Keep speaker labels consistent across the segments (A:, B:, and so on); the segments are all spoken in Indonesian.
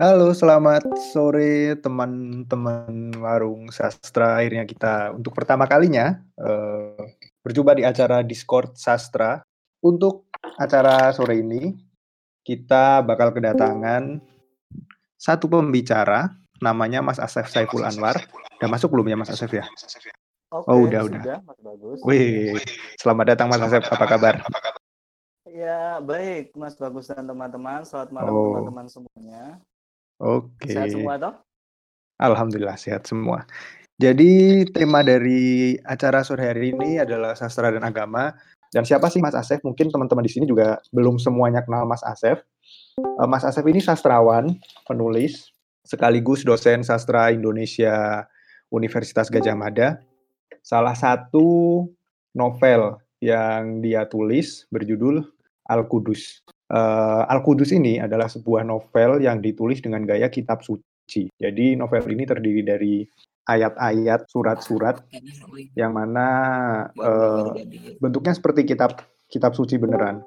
A: Halo, selamat sore teman-teman warung sastra. Akhirnya kita untuk pertama kalinya uh, berjumpa di acara Discord Sastra. Untuk acara sore ini kita bakal kedatangan satu pembicara namanya Mas Asef Saiful Anwar. Udah masuk belum ya Mas Asef ya?
B: Oke,
A: oh udah udah.
B: Mas Bagus.
A: Wih, selamat datang Mas Asef. Apa kabar?
B: Ya baik Mas Bagus dan teman-teman. Selamat malam oh. teman-teman semuanya.
A: Oke.
B: Sehat semua toh?
A: Alhamdulillah sehat semua. Jadi tema dari acara sore hari ini adalah sastra dan agama. Dan siapa sih Mas Asef? Mungkin teman-teman di sini juga belum semuanya kenal Mas Asef. Eh, Mas Asef ini sastrawan, penulis, sekaligus dosen sastra Indonesia Universitas Gajah Mada. Salah satu novel yang dia tulis berjudul Al-Qudus. Uh, Al-Qudus ini adalah sebuah novel yang ditulis dengan gaya kitab suci. Jadi novel ini terdiri dari ayat-ayat, surat-surat yang mana uh, bentuknya seperti kitab kitab suci beneran.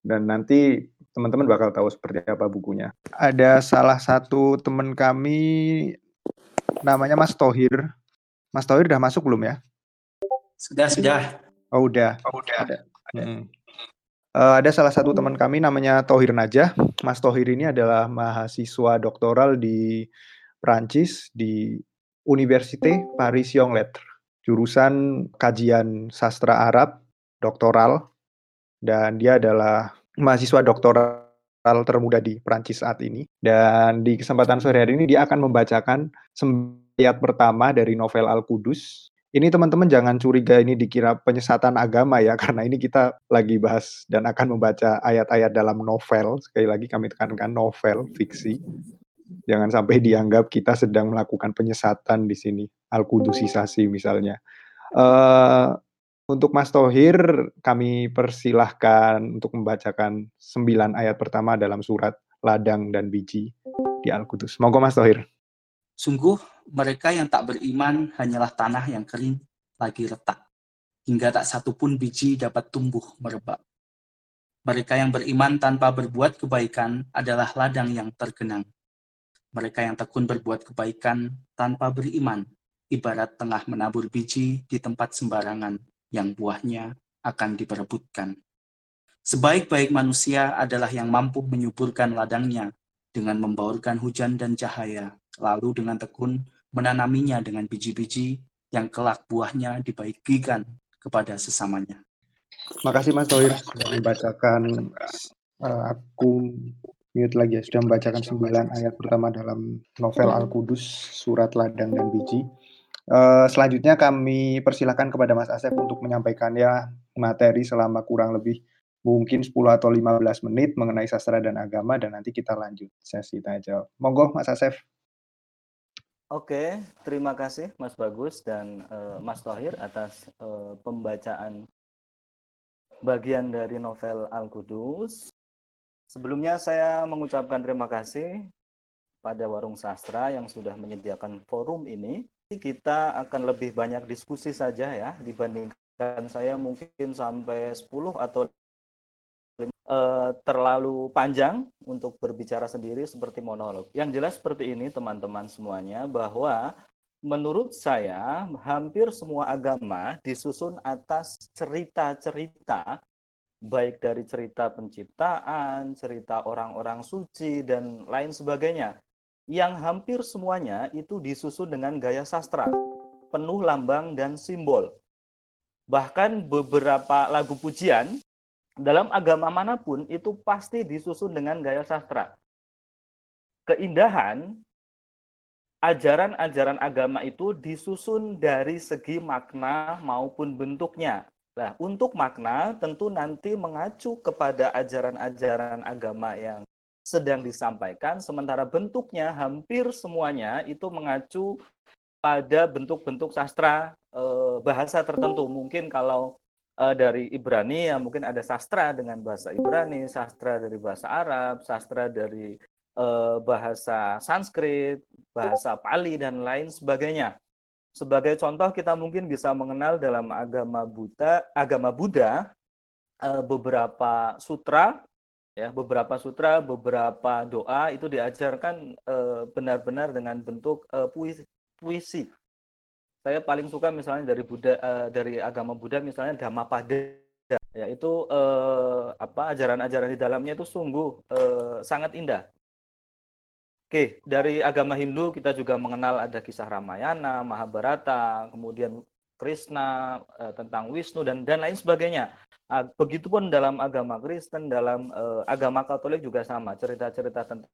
A: Dan nanti teman-teman bakal tahu seperti apa bukunya. Ada salah satu teman kami namanya Mas Tohir. Mas Tohir udah masuk belum ya?
C: Sudah, sudah.
A: Oh, udah. Oh, udah. Ada. Hmm. Uh, ada salah satu teman kami namanya Tohir Najah. Mas Tohir ini adalah mahasiswa doktoral di Prancis di Université Paris Young Lettres, jurusan kajian sastra Arab doktoral dan dia adalah mahasiswa doktoral termuda di Prancis saat ini. Dan di kesempatan sore hari ini dia akan membacakan ayat pertama dari novel Al-Qudus ini teman-teman jangan curiga ini dikira penyesatan agama ya, karena ini kita lagi bahas dan akan membaca ayat-ayat dalam novel. Sekali lagi kami tekankan novel, fiksi. Jangan sampai dianggap kita sedang melakukan penyesatan di sini, al-kudusisasi misalnya. Uh, untuk Mas Tohir, kami persilahkan untuk membacakan sembilan ayat pertama dalam surat Ladang dan Biji di Al-Qudus. Monggo Mas Tohir.
C: Sungguh mereka yang tak beriman hanyalah tanah yang kering lagi retak, hingga tak satu pun biji dapat tumbuh merebak. Mereka yang beriman tanpa berbuat kebaikan adalah ladang yang tergenang. Mereka yang tekun berbuat kebaikan tanpa beriman, ibarat tengah menabur biji di tempat sembarangan yang buahnya akan diperebutkan. Sebaik-baik manusia adalah yang mampu menyuburkan ladangnya dengan membaurkan hujan dan cahaya lalu dengan tekun menanaminya dengan biji-biji yang kelak buahnya dibagikan kepada sesamanya.
A: Makasih Mas Tohir sudah membacakan uh, aku mute lagi ya sudah membacakan sembilan ayat pertama dalam novel Al-Qudus surat ladang dan biji. Uh, selanjutnya kami persilahkan kepada Mas Asep untuk menyampaikannya materi selama kurang lebih mungkin 10 atau 15 menit mengenai sastra dan agama dan nanti kita lanjut sesi tanya jawab. Monggo Mas Asef.
B: Oke, terima kasih Mas Bagus dan uh, Mas Tohir atas uh, pembacaan bagian dari novel Al-Qudus. Sebelumnya saya mengucapkan terima kasih pada Warung Sastra yang sudah menyediakan forum ini. Kita akan lebih banyak diskusi saja ya dibandingkan saya mungkin sampai 10 atau uh, terlalu panjang untuk berbicara sendiri seperti monolog. Yang jelas seperti ini teman-teman semuanya bahwa menurut saya hampir semua agama disusun atas cerita-cerita baik dari cerita penciptaan, cerita orang-orang suci dan lain sebagainya. Yang hampir semuanya itu disusun dengan gaya sastra, penuh lambang dan simbol. Bahkan beberapa lagu pujian dalam agama mana pun itu pasti disusun dengan gaya sastra. Keindahan ajaran-ajaran agama itu disusun dari segi makna maupun bentuknya. Nah, untuk makna tentu nanti mengacu kepada ajaran-ajaran agama yang sedang disampaikan, sementara bentuknya hampir semuanya itu mengacu pada bentuk-bentuk sastra eh, bahasa tertentu. Mungkin kalau uh, dari Ibrani ya mungkin ada sastra dengan bahasa Ibrani, sastra dari bahasa Arab, sastra dari uh, bahasa Sanskrit, bahasa Pali dan lain sebagainya. Sebagai contoh kita mungkin bisa mengenal dalam agama Buddha, agama Buddha uh, beberapa sutra ya beberapa sutra beberapa doa itu diajarkan benar-benar dengan bentuk uh, puisi, puisi saya paling suka misalnya dari Buddha uh, dari agama Buddha misalnya Dhammapada yaitu uh, apa ajaran-ajaran di dalamnya itu sungguh uh, sangat indah Oke, dari agama Hindu kita juga mengenal ada kisah Ramayana, Mahabharata, kemudian Krishna, eh, tentang Wisnu dan dan lain sebagainya. Ah, begitupun dalam agama Kristen, dalam eh, agama Katolik juga sama, cerita-cerita tentang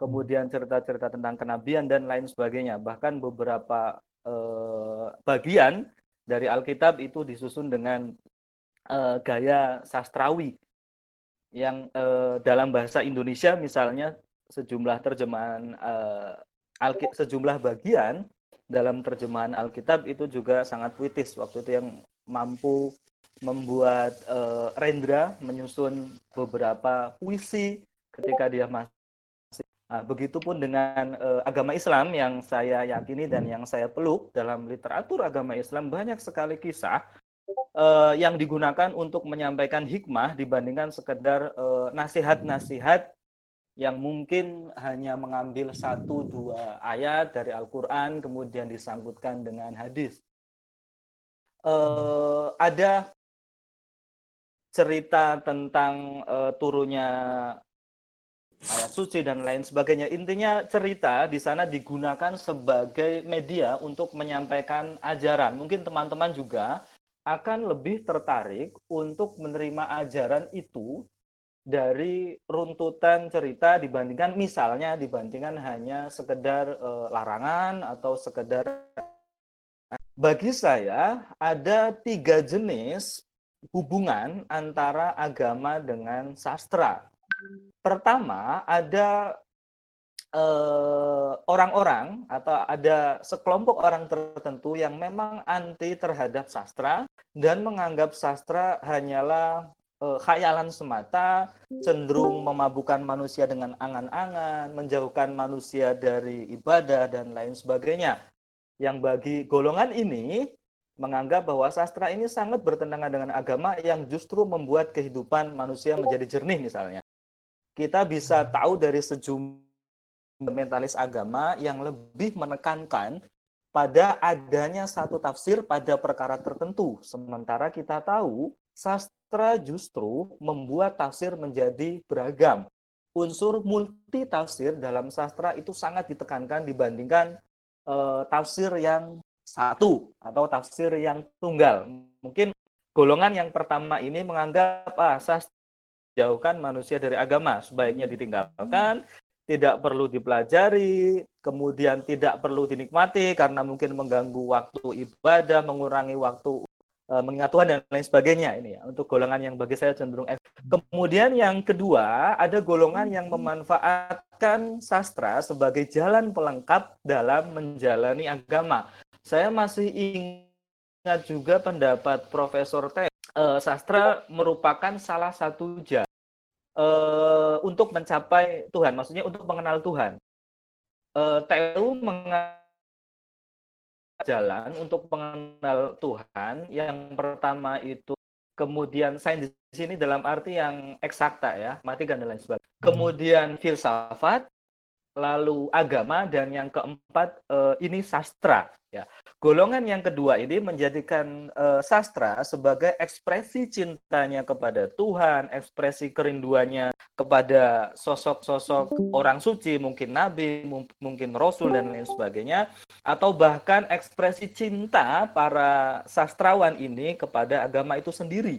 B: kemudian cerita-cerita tentang kenabian dan lain sebagainya. Bahkan beberapa eh, bagian dari Alkitab itu disusun dengan eh, gaya sastrawi yang eh, dalam bahasa Indonesia misalnya sejumlah terjemahan uh, Alki sejumlah bagian dalam terjemahan Alkitab itu juga sangat puitis. Waktu itu yang mampu membuat uh, Rendra menyusun beberapa puisi ketika dia masih Nah, begitupun dengan uh, agama Islam yang saya yakini dan yang saya peluk dalam literatur agama Islam banyak sekali kisah uh, yang digunakan untuk menyampaikan hikmah dibandingkan sekedar nasihat-nasihat yang mungkin hanya mengambil satu dua ayat dari Al-Quran kemudian disangkutkan dengan hadis. Ada cerita tentang turunnya ayat suci dan lain sebagainya. Intinya cerita di sana digunakan sebagai media untuk menyampaikan ajaran. Mungkin teman-teman juga akan lebih tertarik untuk menerima ajaran itu dari runtutan cerita dibandingkan misalnya dibandingkan hanya sekedar e, larangan atau sekedar bagi saya ada tiga jenis hubungan antara agama dengan sastra. Pertama ada eh, orang-orang e, atau ada sekelompok orang tertentu yang memang anti terhadap sastra dan menganggap sastra hanyalah uh, khayalan semata, cenderung memabukkan manusia dengan angan-angan, menjauhkan manusia dari ibadah dan lain sebagainya. Yang bagi golongan ini menganggap bahwa sastra ini sangat bertentangan dengan agama yang justru membuat kehidupan manusia menjadi jernih misalnya. Kita bisa tahu dari sejumlah mentalis agama yang lebih menekankan pada adanya satu tafsir pada perkara tertentu. Sementara kita tahu sastra justru membuat tafsir menjadi beragam. Unsur multi tafsir dalam sastra itu sangat ditekankan dibandingkan uh, tafsir yang satu atau tafsir yang tunggal. Mungkin golongan yang pertama ini menganggap ah sastra jauhkan manusia dari agama, sebaiknya ditinggalkan, tidak perlu dipelajari, kemudian tidak perlu dinikmati karena mungkin mengganggu waktu ibadah, mengurangi waktu Eh, mengingat Tuhan dan lain sebagainya ini ya untuk golongan yang bagi saya cenderung F. Kemudian yang kedua ada golongan yang memanfaatkan sastra sebagai jalan pelengkap dalam menjalani agama. Saya masih ingat juga pendapat Profesor T. Uh, sastra merupakan salah satu jalan uh, untuk mencapai Tuhan, maksudnya untuk mengenal Tuhan. Uh, TU mengenal jalan untuk mengenal Tuhan. Yang pertama itu kemudian sains di sini dalam arti yang eksakta ya, mati dan lain sebagainya. Kemudian filsafat, lalu agama dan yang keempat uh, ini sastra ya. Golongan yang kedua ini menjadikan uh, sastra sebagai ekspresi cintanya kepada Tuhan, ekspresi kerinduannya kepada sosok-sosok orang suci, mungkin nabi, mungkin rasul dan lain sebagainya, atau bahkan ekspresi cinta para sastrawan ini kepada agama itu sendiri.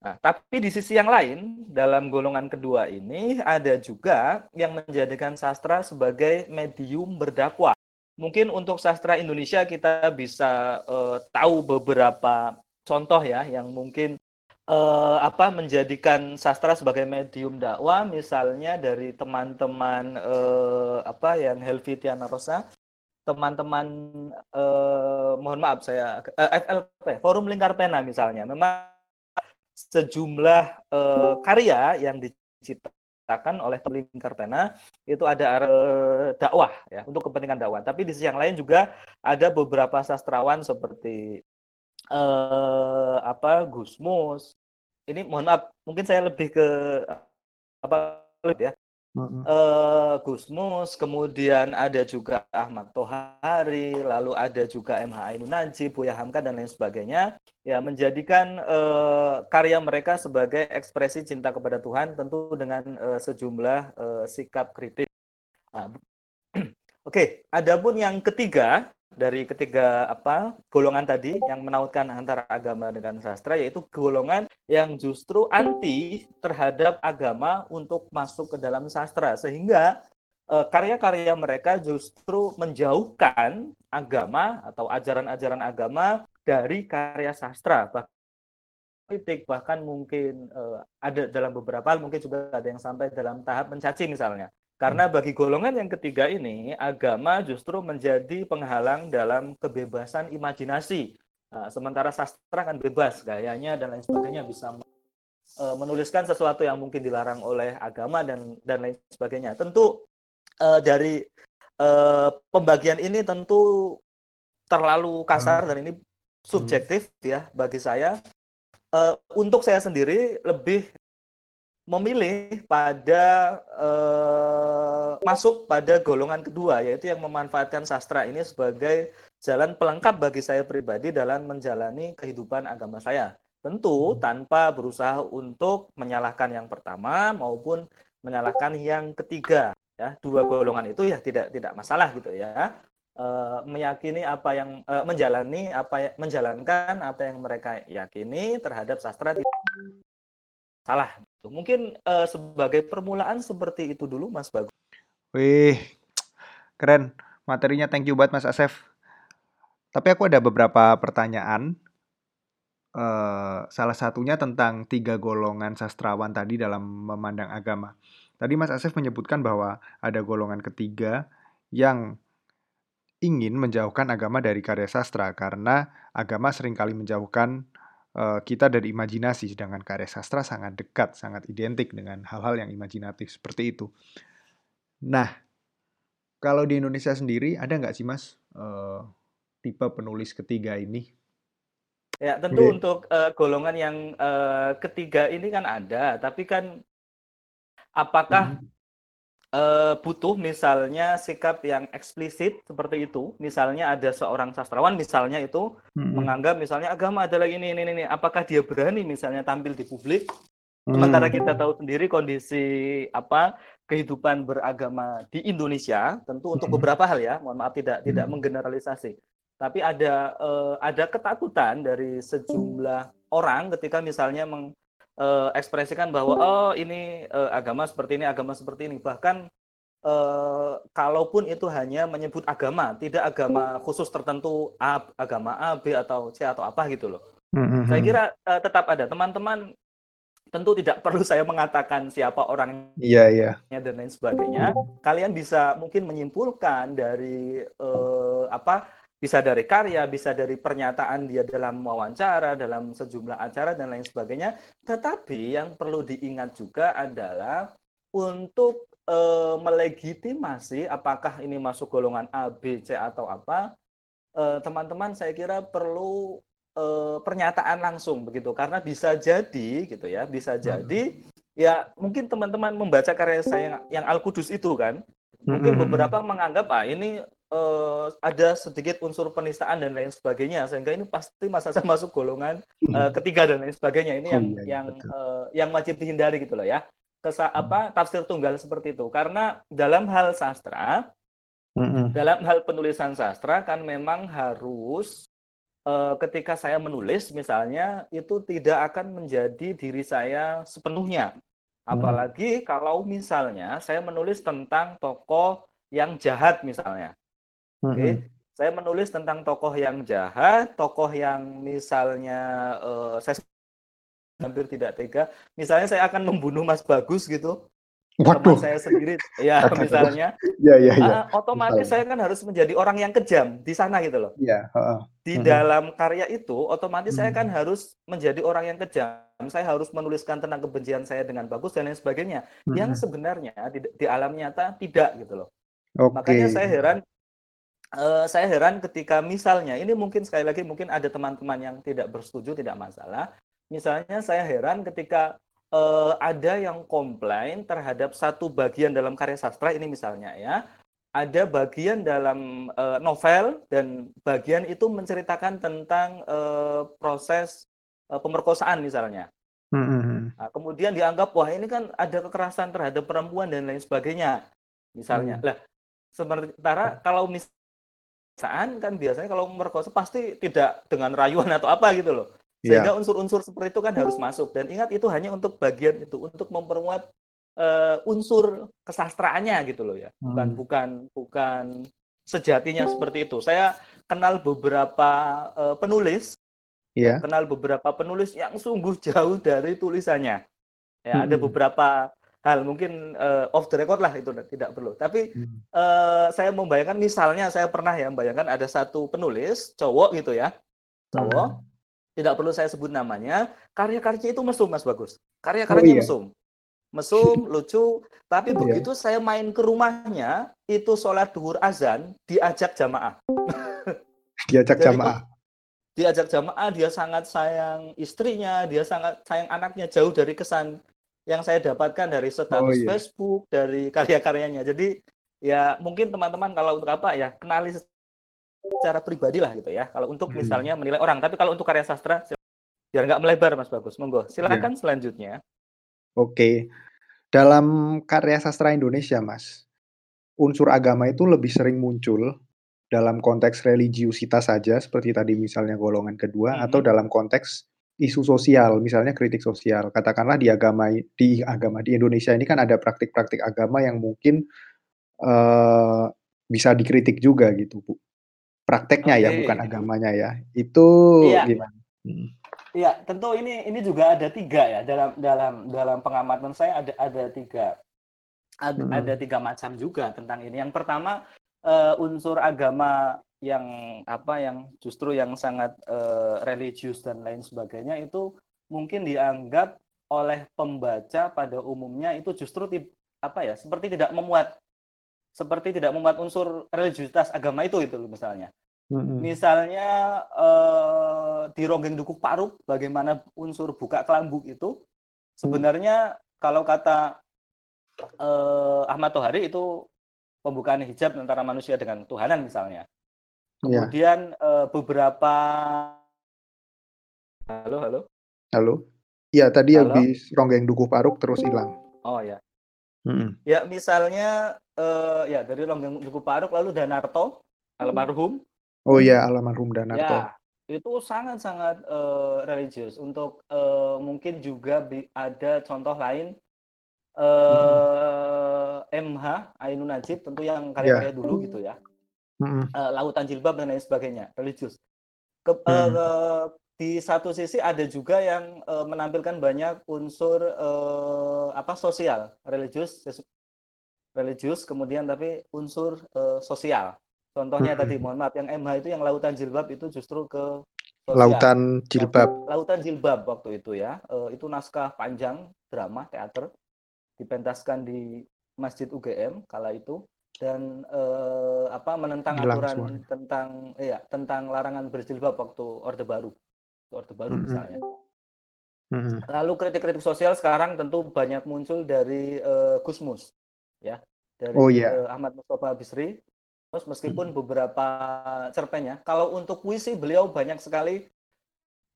B: Nah, tapi di sisi yang lain, dalam golongan kedua ini ada juga yang menjadikan sastra sebagai medium berdakwah. Mungkin untuk sastra Indonesia kita bisa uh, tahu beberapa contoh ya yang mungkin uh, apa menjadikan sastra sebagai medium dakwah. Misalnya dari teman-teman uh, apa yang Helvitiana Rosa teman-teman uh, mohon maaf saya uh, FLP Forum Lingkar Pena misalnya. Memang sejumlah uh, karya yang diciptakan oleh Lingkar Pena itu ada uh, dakwah ya untuk kepentingan dakwah. Tapi di sisi yang lain juga ada beberapa sastrawan seperti uh, apa Gusmus, ini mohon maaf, mungkin saya lebih ke apa ya uh, Gusmus, kemudian ada juga Ahmad Tohari, lalu ada juga MH Ainun Najib, Buya Hamka dan lain sebagainya, ya menjadikan uh, karya mereka sebagai ekspresi cinta kepada Tuhan, tentu dengan uh, sejumlah uh, sikap kritis. Nah, Oke, okay, adapun yang ketiga dari ketiga apa golongan tadi yang menautkan antara agama dengan sastra yaitu golongan yang justru anti terhadap agama untuk masuk ke dalam sastra. Sehingga eh, karya-karya mereka justru menjauhkan agama atau ajaran-ajaran agama dari karya sastra politik bahkan mungkin uh, ada dalam beberapa mungkin juga ada yang sampai dalam tahap mencaci misalnya karena hmm. bagi golongan yang ketiga ini, agama justru menjadi penghalang dalam kebebasan imajinasi. Nah, sementara sastra kan bebas gayanya dan lain sebagainya bisa uh, menuliskan sesuatu yang mungkin dilarang oleh agama dan dan lain sebagainya. Tentu uh, dari uh, pembagian ini tentu terlalu kasar hmm. dan ini subjektif ya bagi saya. Uh, untuk saya sendiri lebih memilih pada uh, masuk pada golongan kedua yaitu yang memanfaatkan sastra ini sebagai jalan pelengkap bagi saya pribadi dalam menjalani kehidupan agama saya. Tentu hmm. tanpa berusaha untuk menyalahkan yang pertama maupun menyalahkan yang ketiga. Ya, dua golongan itu ya tidak tidak masalah gitu ya. E, meyakini apa yang e, menjalani apa menjalankan apa yang mereka yakini terhadap sastra salah. Mungkin uh, sebagai permulaan seperti itu dulu, Mas Bagus.
A: Wih, keren. Materinya thank you banget, Mas Asef. Tapi aku ada beberapa pertanyaan. Uh, salah satunya tentang tiga golongan sastrawan tadi dalam memandang agama. Tadi Mas Asef menyebutkan bahwa ada golongan ketiga yang ingin menjauhkan agama dari karya sastra karena agama sering kali menjauhkan Eh, kita dari imajinasi, sedangkan karya sastra sangat dekat, sangat identik dengan hal-hal yang imajinatif seperti itu. Nah, kalau di Indonesia sendiri ada nggak sih mas uh, tipe penulis ketiga ini?
B: Ya tentu okay. untuk uh, golongan yang uh, ketiga ini kan ada, tapi kan apakah hmm uh, butuh misalnya sikap yang eksplisit seperti itu. Misalnya ada seorang sastrawan misalnya itu hmm. menganggap misalnya agama adalah ini ini ini. Apakah dia berani misalnya tampil di publik? Hmm. Sementara kita tahu sendiri kondisi apa kehidupan beragama di Indonesia tentu untuk beberapa hal ya, mohon maaf tidak tidak menggeneralisasi. Tapi ada uh, ada ketakutan dari sejumlah orang ketika misalnya meng, uh, ekspresikan bahwa oh ini uh, agama seperti ini, agama seperti ini. Bahkan uh, kalaupun itu hanya menyebut agama, tidak agama khusus tertentu A, agama A, B atau C atau apa gitu loh. Mm-hmm. Saya kira uh, tetap ada teman-teman tentu tidak perlu saya mengatakan siapa orangnya
A: yeah, yeah.
B: dan lain sebagainya. Kalian bisa mungkin menyimpulkan dari uh, apa bisa dari karya, bisa dari pernyataan dia dalam wawancara, dalam sejumlah acara dan lain sebagainya. Tetapi yang perlu diingat juga adalah untuk e, melegitimasi apakah ini masuk golongan A, B, C atau apa, eh, teman-teman saya kira perlu e, pernyataan langsung begitu karena bisa jadi gitu ya, bisa hmm. jadi ya mungkin teman-teman membaca karya saya yang, yang Al Kudus itu kan, mungkin hmm. beberapa menganggap ah ini uh, ada sedikit unsur penistaan dan lain sebagainya sehingga ini pasti masa saya masuk golongan uh, ketiga dan lain sebagainya. Ini yang oh, iya, yang uh, yang wajib dihindari gitu loh ya. Kesa, hmm. apa tafsir tunggal seperti itu. Karena dalam hal sastra mm-hmm. dalam hal penulisan sastra kan memang harus uh, ketika saya menulis misalnya itu tidak akan menjadi diri saya sepenuhnya. Hmm. apalagi kalau misalnya saya menulis tentang tokoh yang jahat misalnya Oke, okay. saya menulis tentang tokoh yang jahat, tokoh yang misalnya uh, saya hampir tidak tega. Misalnya saya akan membunuh Mas Bagus gitu.
A: Waduh.
B: Teman saya sendiri, ya misalnya.
A: ya, ya, ya.
B: Uh, otomatis misalnya. saya kan harus menjadi orang yang kejam di sana gitu loh.
A: Iya. Uh,
B: di uh, dalam karya itu, otomatis uh, saya kan harus menjadi orang yang kejam. Saya harus menuliskan tentang kebencian saya dengan bagus dan lain sebagainya. Uh, yang sebenarnya di, di alam nyata tidak gitu loh. Okay. Makanya saya heran uh, saya heran ketika misalnya ini mungkin sekali lagi mungkin ada teman-teman yang tidak bersetuju tidak masalah misalnya saya heran ketika uh, ada yang komplain terhadap satu bagian dalam karya sastra ini misalnya ya ada bagian dalam uh, novel dan bagian itu menceritakan tentang uh, proses uh, pemerkosaan misalnya. Mm-hmm. Nah, kemudian dianggap wah ini kan ada kekerasan terhadap perempuan dan lain sebagainya, misalnya. Mm. Lah, sementara kalau misalnya kan biasanya kalau merkosa pasti tidak dengan rayuan atau apa gitu loh. Iya. Sehingga unsur-unsur seperti itu kan harus masuk dan ingat itu hanya untuk bagian itu untuk memperkuat uh, unsur kesastraannya gitu loh ya. Bukan hmm. bukan bukan sejatinya seperti itu. Saya kenal beberapa uh, penulis yeah. kenal beberapa penulis yang sungguh jauh dari tulisannya. Ya, hmm. ada beberapa hal mungkin uh, off the record lah itu tidak perlu. Tapi hmm. uh, saya membayangkan misalnya saya pernah ya membayangkan ada satu penulis cowok gitu ya. Cowok hmm. tidak perlu saya sebut namanya, karya-karyanya itu mesum Mas Bagus. Karya-karyanya oh, iya. mesum mesum, lucu. Tapi yeah. begitu saya main ke rumahnya, itu sholat duhur azan, diajak jamaah.
A: diajak jamaah.
B: Diajak jamaah, dia sangat sayang istrinya, dia sangat sayang anaknya, jauh dari kesan yang saya dapatkan dari status oh, iya. Facebook, dari karya-karyanya. Jadi ya mungkin teman-teman kalau untuk apa ya, kenali secara pribadi lah gitu ya. Kalau untuk hmm. misalnya menilai orang, tapi kalau untuk karya sastra, biar nggak melebar Mas Bagus, monggo. Silakan yeah. selanjutnya.
A: Oke. Dalam karya sastra Indonesia, Mas, unsur agama itu lebih sering muncul dalam konteks religiusitas saja, seperti tadi misalnya golongan kedua, hmm. atau dalam konteks isu sosial, misalnya kritik sosial. Katakanlah di agama di agama di Indonesia ini kan ada praktik-praktik agama yang mungkin uh, bisa dikritik juga gitu, Bu. Prakteknya okay. ya, bukan agamanya ya. Itu iya. gimana? Hmm.
B: Iya, tentu ini ini juga ada tiga ya dalam dalam dalam pengamatan saya ada ada tiga ada, hmm. ada tiga macam juga tentang ini. Yang pertama uh, unsur agama yang apa yang justru yang sangat uh, religius dan lain sebagainya itu mungkin dianggap oleh pembaca pada umumnya itu justru apa ya seperti tidak memuat seperti tidak memuat unsur religiusitas agama itu itu misalnya hmm Misalnya uh, di Ronggeng Dukuh Paruk, bagaimana unsur buka kelambuk itu sebenarnya mm. kalau kata uh, Ahmad Tohari itu pembukaan hijab antara manusia dengan Tuhanan misalnya. Iya. Kemudian yeah. uh, beberapa halo halo
A: halo ya tadi halo? habis Ronggeng Dukuh Paruk terus hilang.
B: Oh ya. Mm-hmm. Ya misalnya uh, ya dari Ronggeng Dukuh Paruk lalu Danarto almarhum
A: Oh iya, almarhum Danarto.
B: Ya, itu sangat-sangat uh, religius. Untuk uh, mungkin juga ada contoh lain uh, hmm. MH Ainun Najib tentu yang karya-karya yeah. dulu gitu ya. Hmm. Uh, Lautan Jilbab dan lain sebagainya, religius. Ke, hmm. uh, di satu sisi ada juga yang uh, menampilkan banyak unsur uh, apa sosial, religius, religius, kemudian tapi unsur uh, sosial Contohnya hmm. tadi, mohon maaf, yang MH itu yang lautan jilbab itu justru ke
A: sosial. lautan jilbab.
B: Lautan jilbab waktu itu ya. E, itu naskah panjang drama teater dipentaskan di Masjid UGM kala itu dan e, apa menentang Hilang aturan semua. tentang ya tentang larangan berjilbab waktu Orde Baru. Orde Baru hmm. misalnya. Hmm. Lalu kritik-kritik sosial sekarang tentu banyak muncul dari uh, Gusmus ya dari oh, yeah. uh, Ahmad Mustafa Bisri Terus meskipun hmm. beberapa cerpennya, kalau untuk puisi beliau banyak sekali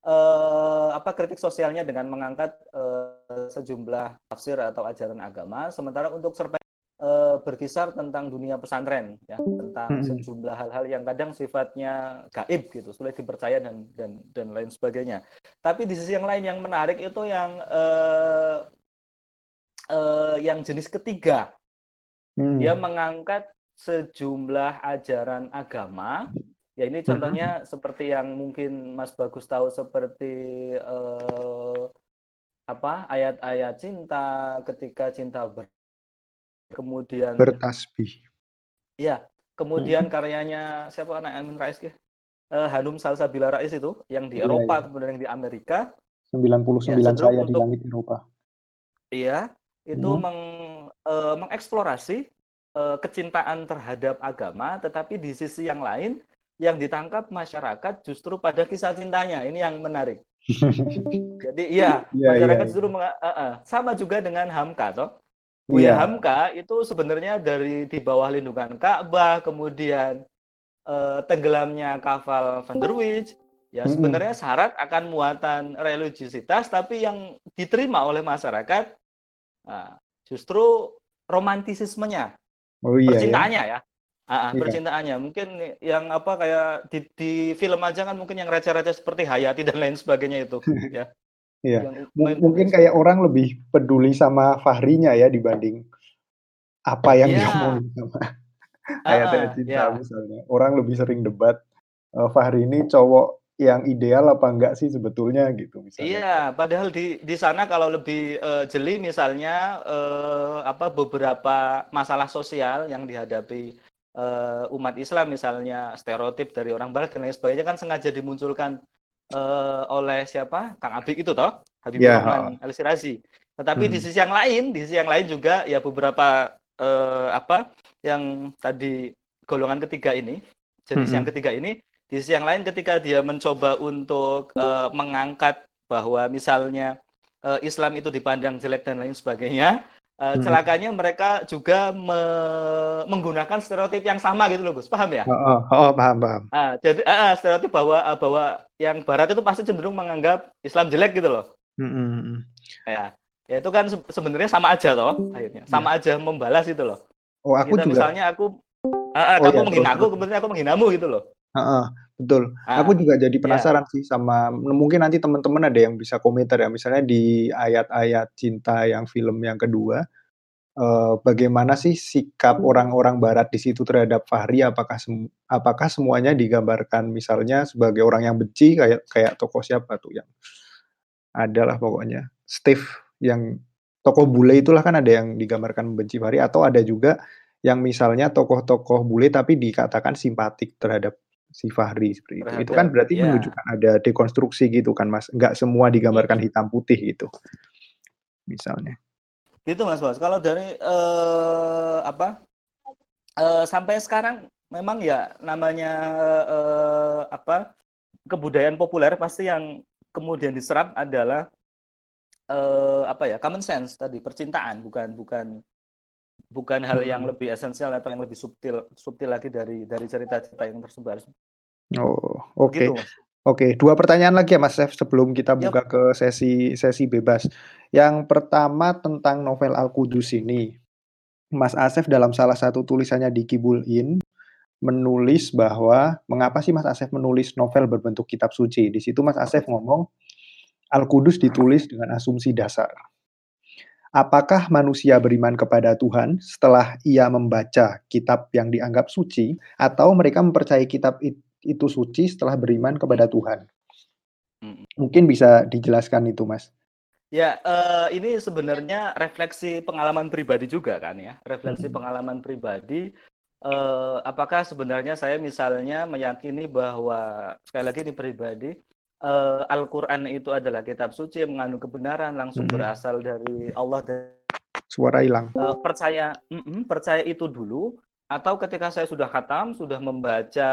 B: eh, apa kritik sosialnya dengan mengangkat eh, sejumlah tafsir atau ajaran agama. Sementara untuk cerpen eh, berkisar tentang dunia pesantren, ya, tentang hmm. sejumlah hal-hal yang kadang sifatnya gaib gitu, sulit dipercaya dan dan dan lain sebagainya. Tapi di sisi yang lain yang menarik itu yang eh, eh, yang jenis ketiga, hmm. dia mengangkat sejumlah ajaran agama. Ya ini contohnya uh-huh. seperti yang mungkin Mas Bagus tahu seperti eh, apa ayat-ayat cinta ketika cinta ber kemudian
A: bertasbih.
B: Iya, kemudian uh-huh. karyanya siapa anak Amin Rais ya? Uh, Hanum Salsabila Rais itu yang di iya, Eropa iya. kemudian yang di Amerika.
A: 99 ya, saya di langit Eropa.
B: Iya, itu hmm. meng, uh, mengeksplorasi uh, kecintaan terhadap agama, tetapi di sisi yang lain yang ditangkap masyarakat justru pada kisah cintanya. Ini yang menarik. Jadi iya, yeah, masyarakat yeah, justru uh, uh, sama juga dengan Hamka toh. Buya yeah. Hamka itu sebenarnya dari di bawah lindungan Ka'bah, kemudian uh, tenggelamnya kapal Van der Wijk, ya sebenarnya syarat akan muatan religiusitas, tapi yang diterima oleh masyarakat nah, justru romantisismenya, oh, iya, percintaannya ya. ya. Ah, iya. percintaannya mungkin yang apa kayak di, di film aja kan mungkin yang raja-raja seperti Hayati dan lain sebagainya itu ya.
A: Iya. mungkin kayak orang lebih peduli sama Fahrinya ya dibanding apa yang yeah. dia mau sama Hayati uh, cinta yeah. misalnya. Orang lebih sering debat uh, Fahri ini cowok yang ideal apa enggak sih sebetulnya gitu
B: misalnya. Iya, padahal di di sana kalau lebih uh, jeli misalnya uh, apa beberapa masalah sosial yang dihadapi uh, umat Islam misalnya stereotip dari orang barat dan lain sebagainya kan sengaja dimunculkan uh, oleh siapa Kang Abik itu toh Habibur yeah. Rahman Al Sirazi. Tetapi hmm. di sisi yang lain, di sisi yang lain juga ya beberapa uh, apa yang tadi golongan ketiga ini, jenis hmm. yang ketiga ini, di sisi yang lain ketika dia mencoba untuk uh, mengangkat bahwa misalnya uh, Islam itu dipandang jelek dan lain sebagainya, Uh, celakanya mereka juga me menggunakan stereotip yang sama gitu loh Gus. Paham ya?
A: Oh, oh, oh paham paham.
B: Uh, jadi uh, stereotip bahwa uh, bahwa yang Barat itu pasti cenderung menganggap Islam jelek gitu loh. Hmm. ya ya itu kan se sebenarnya sama aja toh akhirnya. Sama aja membalas itu loh.
A: Oh aku Kita, juga.
B: misalnya aku uh, uh, oh, kamu ya, menghina aku kemudian aku menghinamu gitu loh.
A: Uh, uh, betul uh, aku juga jadi ya. penasaran ya. sih sama mungkin nanti teman-teman ada yang bisa komentar ya misalnya di ayat-ayat cinta yang film yang kedua uh, bagaimana sih sikap hmm. orang-orang barat di situ terhadap Fahri? Apakah sem apakah semuanya digambarkan misalnya sebagai orang yang benci kayak kayak tokoh siapa tuh yang adalah pokoknya Steve yang tokoh bule itulah kan ada yang digambarkan membenci Fahri atau ada juga yang misalnya tokoh-tokoh bule tapi dikatakan simpatik terhadap si Fahri seperti itu. itu kan berarti yeah. menunjukkan ada dekonstruksi gitu kan Mas. Enggak semua digambarkan hitam putih gitu. Misalnya.
B: Gitu Mas Bos. Kalau dari uh, apa uh, sampai sekarang memang ya namanya uh, apa kebudayaan populer pasti yang kemudian diserap adalah uh, apa ya common sense tadi percintaan bukan bukan bukan hal yang hmm. lebih esensial atau yang lebih subtil subtil lagi dari dari cerita-cerita yang tersebar.
A: Oh, oke. Okay. Gitu, Oke, dua pertanyaan lagi ya Mas Chef sebelum kita buka yep. ke sesi sesi bebas. Yang pertama tentang novel Al-Qudus ini. Mas Asef dalam salah satu tulisannya di Kibulin menulis bahwa mengapa sih Mas Asef menulis novel berbentuk kitab suci? Di situ Mas Asef ngomong Al-Qudus ditulis dengan asumsi dasar. Apakah manusia beriman kepada Tuhan setelah ia membaca kitab yang dianggap suci atau mereka mempercayai kitab itu suci setelah beriman kepada Tuhan. Mungkin bisa dijelaskan itu, Mas.
B: Ya, uh, ini sebenarnya refleksi pengalaman pribadi juga kan ya, refleksi hmm. pengalaman pribadi. Uh, apakah sebenarnya saya misalnya meyakini bahwa sekali lagi ini pribadi, uh, Al-Quran itu adalah kitab suci yang mengandung kebenaran langsung hmm. berasal dari Allah dan
A: suara hilang.
B: Uh, percaya, mm -mm, percaya itu dulu atau ketika saya sudah khatam, sudah membaca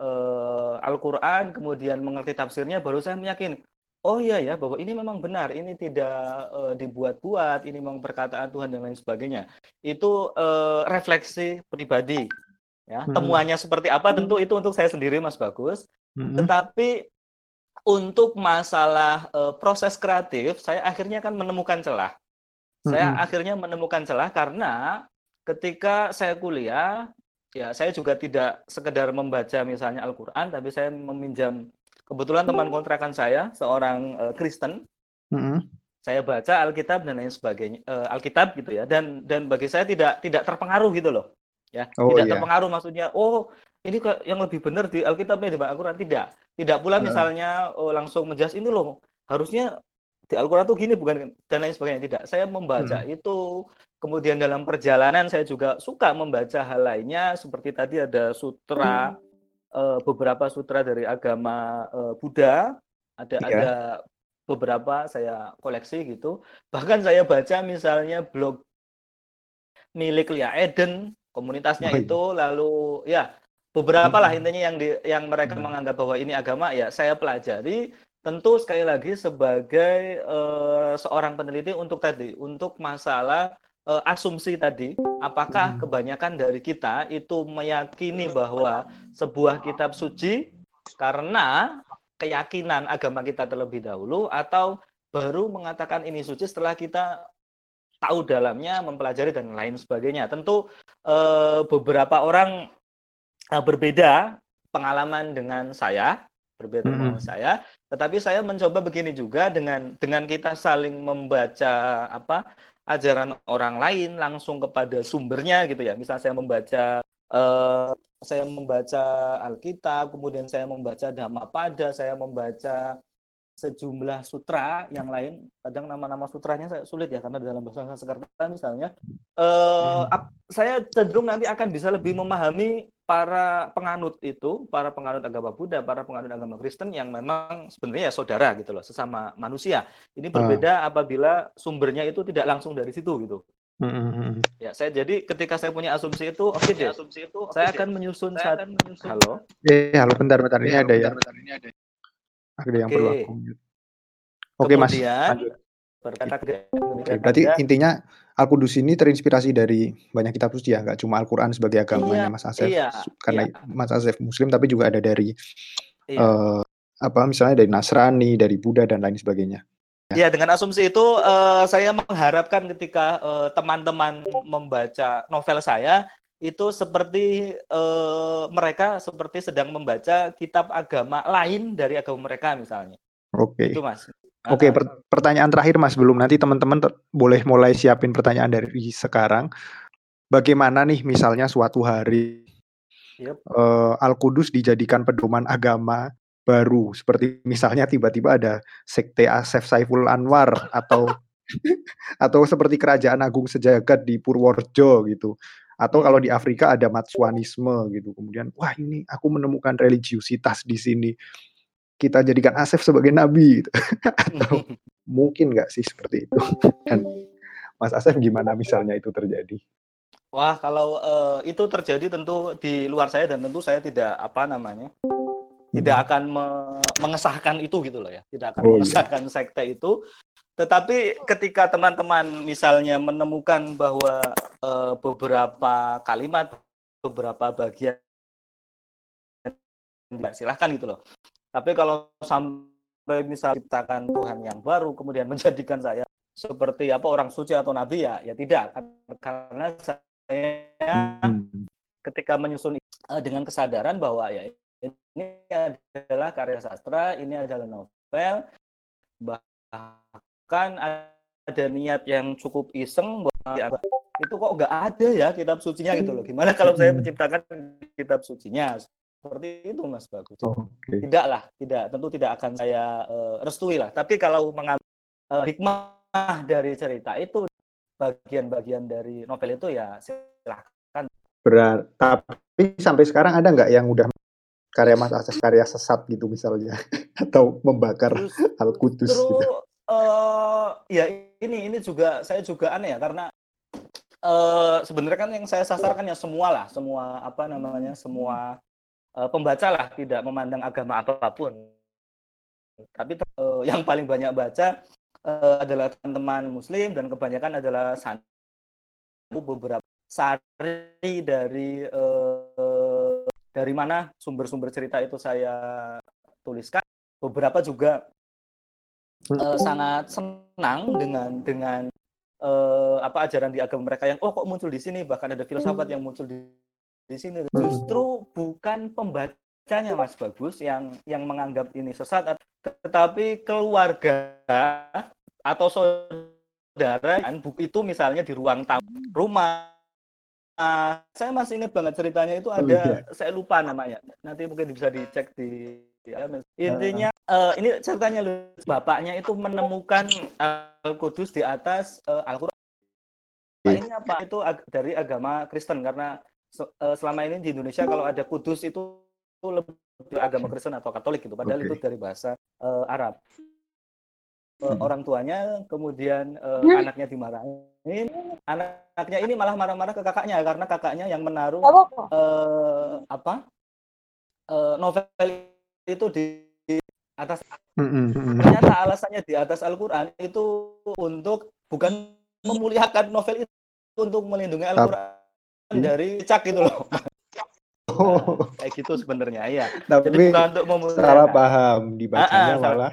B: uh, Al-Quran, kemudian mengerti tafsirnya, baru saya meyakini, oh iya ya, bahwa ini memang benar, ini tidak uh, dibuat-buat, ini memang perkataan Tuhan dan lain sebagainya. Itu uh, refleksi pribadi. Ya, hmm. temuannya seperti apa tentu itu untuk saya sendiri Mas Bagus. Hmm. Tetapi untuk masalah uh, proses kreatif, saya akhirnya kan menemukan celah. Saya hmm. akhirnya menemukan celah karena ketika saya kuliah, ya saya juga tidak sekedar membaca misalnya Al-Quran, tapi saya meminjam kebetulan teman kontrakan saya seorang uh, Kristen. Mm-hmm. Saya baca Alkitab dan lain sebagainya, uh, Alkitab gitu ya, dan dan bagi saya tidak tidak terpengaruh gitu loh, ya oh, tidak iya. terpengaruh maksudnya, oh ini yang lebih benar di Alkitabnya di Al-Quran tidak, tidak pula uh. misalnya oh, langsung menjelas ini loh harusnya di Al-Quran tuh gini bukan dan lain sebagainya tidak. Saya membaca hmm. itu Kemudian dalam perjalanan saya juga suka membaca hal lainnya seperti tadi ada sutra uh, beberapa sutra dari agama uh, Buddha, ada iya. ada beberapa saya koleksi gitu. Bahkan saya baca misalnya blog milik Lia Eden, komunitasnya oh, iya. itu lalu ya beberapa lah intinya yang di, yang mereka hmm. menganggap bahwa ini agama ya saya pelajari tentu sekali lagi sebagai uh, seorang peneliti untuk tadi untuk masalah uh, asumsi tadi apakah hmm. kebanyakan dari kita itu meyakini bahwa sebuah kitab suci karena keyakinan agama kita terlebih dahulu atau baru mengatakan ini suci setelah kita tahu dalamnya, mempelajari dan lain sebagainya. Tentu uh, beberapa orang berbeda pengalaman dengan saya, berbeda mm -hmm. dengan saya. Tetapi saya mencoba begini juga dengan dengan kita saling membaca apa ajaran orang lain langsung kepada sumbernya gitu ya. Misal saya membaca uh, saya membaca Alkitab, kemudian saya membaca Dhammapada, saya membaca sejumlah sutra yang lain kadang nama-nama sutranya saya sulit ya karena dalam bahasa Sanskerta misalnya eh, hmm. saya cenderung nanti akan bisa lebih memahami para penganut itu para penganut agama Buddha para penganut agama Kristen yang memang sebenarnya ya saudara gitu loh sesama manusia ini ah. berbeda hmm. apabila sumbernya itu tidak langsung dari situ gitu Hmm. Ya, saya jadi ketika saya punya asumsi itu, oke okay deh. Asumsi itu, okay saya deh. akan menyusun saya akan menyusun. Halo.
A: Eh, halo bentar bentar ini ya, ada ya. Bentar, ini ada ada yang perlu aku Oke Mas, lanjut. Oke, berarti intinya Al-Qudus ini terinspirasi dari banyak kitab suci ya, nggak cuma Al-Quran sebagai agamanya iya, Mas Asef, iya, karena iya. Mas Asef Muslim, tapi juga ada dari iya. uh, apa misalnya dari Nasrani, dari Buddha dan lain sebagainya.
B: Ya, dengan asumsi itu uh, saya mengharapkan ketika teman-teman uh, membaca novel saya itu seperti uh, mereka seperti sedang membaca kitab agama lain dari agama mereka misalnya.
A: Oke. Okay. Itu Mas. Oke, okay, per pertanyaan terakhir Mas, belum nanti teman-teman boleh mulai siapin pertanyaan dari sekarang. Bagaimana nih misalnya suatu hari yep. uh, Al-Qudus dijadikan pedoman agama baru seperti misalnya tiba-tiba ada sekte Asef Saiful Anwar atau atau seperti kerajaan agung sejagat di Purworejo gitu atau kalau di Afrika ada Matsuanisme gitu. Kemudian, wah ini aku menemukan religiusitas di sini. Kita jadikan Asef sebagai nabi gitu. atau mungkin nggak sih seperti itu? Dan Mas Asef gimana misalnya itu terjadi?
B: Wah, kalau uh, itu terjadi tentu di luar saya dan tentu saya tidak apa namanya tidak hmm. akan me mengesahkan itu gitu loh ya, tidak akan oh, iya. mengesahkan iya. sekte itu. Tetapi ketika teman-teman misalnya menemukan bahwa e, beberapa kalimat, beberapa bagian silahkan gitu loh. Tapi kalau sampai misal ciptakan Tuhan yang baru, kemudian menjadikan saya seperti apa orang suci atau nabi ya, ya tidak. Karena saya ketika menyusun e, dengan kesadaran bahwa ya ini adalah karya sastra, ini adalah novel, bahkan ada niat yang cukup iseng bahwa itu kok nggak ada ya kitab sucinya gitu loh. Gimana kalau saya menciptakan kitab sucinya? Seperti itu Mas Bagus. Oh, okay. Tidak lah, tidak tentu tidak akan saya uh, restui lah. Tapi kalau mengambil uh, hikmah dari cerita itu bagian-bagian dari novel itu ya silahkan.
A: Berat. Tapi sampai sekarang ada nggak yang udah karya Mas Ases karya sesat gitu misalnya atau membakar Al Kudus gitu
B: uh, ya ini ini juga saya juga aneh ya karena uh, sebenarnya kan yang saya sasarkan ya semua lah, semua apa namanya, semua uh, pembaca lah, tidak memandang agama apa pun. Tapi uh, yang paling banyak baca uh, adalah teman-teman Muslim dan kebanyakan adalah santu beberapa sari dari uh, dari mana sumber-sumber cerita itu saya tuliskan. Beberapa juga uh, sangat senang dengan dengan uh, apa ajaran di agama mereka yang oh kok muncul di sini? Bahkan ada filsafat yang muncul di di sini. Justru bukan pembacanya Mas Bagus yang yang menganggap ini sesat tetapi keluarga atau saudara kan buku itu misalnya di ruang tamu rumah. Uh, saya masih ingat banget ceritanya itu ada, oh, iya. saya lupa namanya. Nanti mungkin bisa dicek di intinya uh, ini ceritanya bapaknya itu menemukan Al-Qudus di atas uh, Al-Qur'an. Nah, ini apa? Itu ag dari agama Kristen karena uh, selama ini di Indonesia kalau ada kudus itu lebih agama Kristen atau Katolik gitu. Padahal okay. itu dari bahasa uh, Arab. Uh, hmm. Orang tuanya kemudian uh, hmm. anaknya dimarahin. Anaknya ini malah marah-marah ke kakaknya karena kakaknya yang menaruh uh, apa? Uh, novel itu di atas Ternyata alasannya di atas Al-Qur'an itu untuk bukan memuliakan novel itu untuk melindungi Al-Qur'an dari cak itu loh. Oh. Nah, kayak gitu sebenarnya ya.
A: Tapi Jadi bukan untuk memuliakan. salah paham dibacanya ah, ah, malah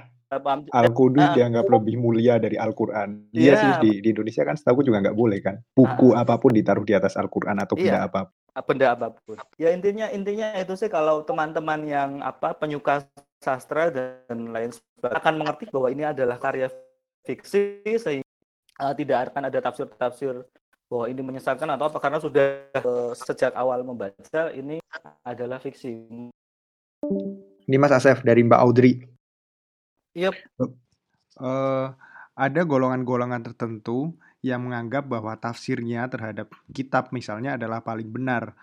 A: Al-Qudus ah, dianggap uh, lebih mulia dari Al-Quran. Iya yeah. sih di, di Indonesia kan setahu juga nggak boleh kan. Buku uh, apa pun ditaruh di atas Al-Quran atau benda iya, apa pun.
B: Benda apa pun. Ya intinya intinya itu sih kalau teman-teman yang apa penyuka sastra dan lain sebagainya akan mengerti bahwa ini adalah karya fiksi sehingga uh, tidak akan ada tafsir-tafsir bahwa ini menyesatkan atau apa karena sudah uh, sejak awal membaca ini adalah fiksi.
A: Ini Mas Asef dari Mbak Audrey.
B: Yep.
A: Uh, ada golongan-golongan tertentu yang menganggap bahwa tafsirnya terhadap kitab misalnya adalah paling benar.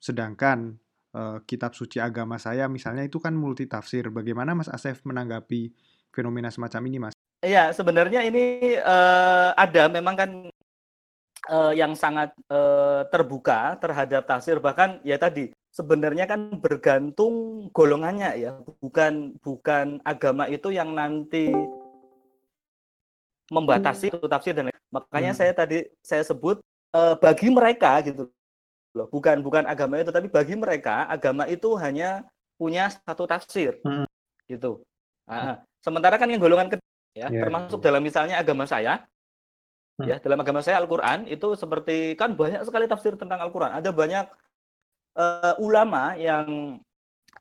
A: Sedangkan uh, kitab suci agama saya misalnya itu kan multi tafsir. Bagaimana Mas Asef menanggapi fenomena semacam ini, Mas?
B: Iya, sebenarnya ini uh, ada memang kan uh, yang sangat uh, terbuka terhadap tafsir bahkan ya tadi sebenarnya kan bergantung golongannya ya bukan bukan agama itu yang nanti membatasi itu tafsir dan makanya hmm. saya tadi saya sebut uh, bagi mereka gitu loh bukan bukan agama itu tapi bagi mereka agama itu hanya punya satu tafsir hmm. gitu nah, sementara kan yang golongan kedua ya yeah. termasuk dalam misalnya agama saya hmm. ya dalam agama saya Al-Qur'an itu seperti kan banyak sekali tafsir tentang Al-Qur'an ada banyak uh, ulama yang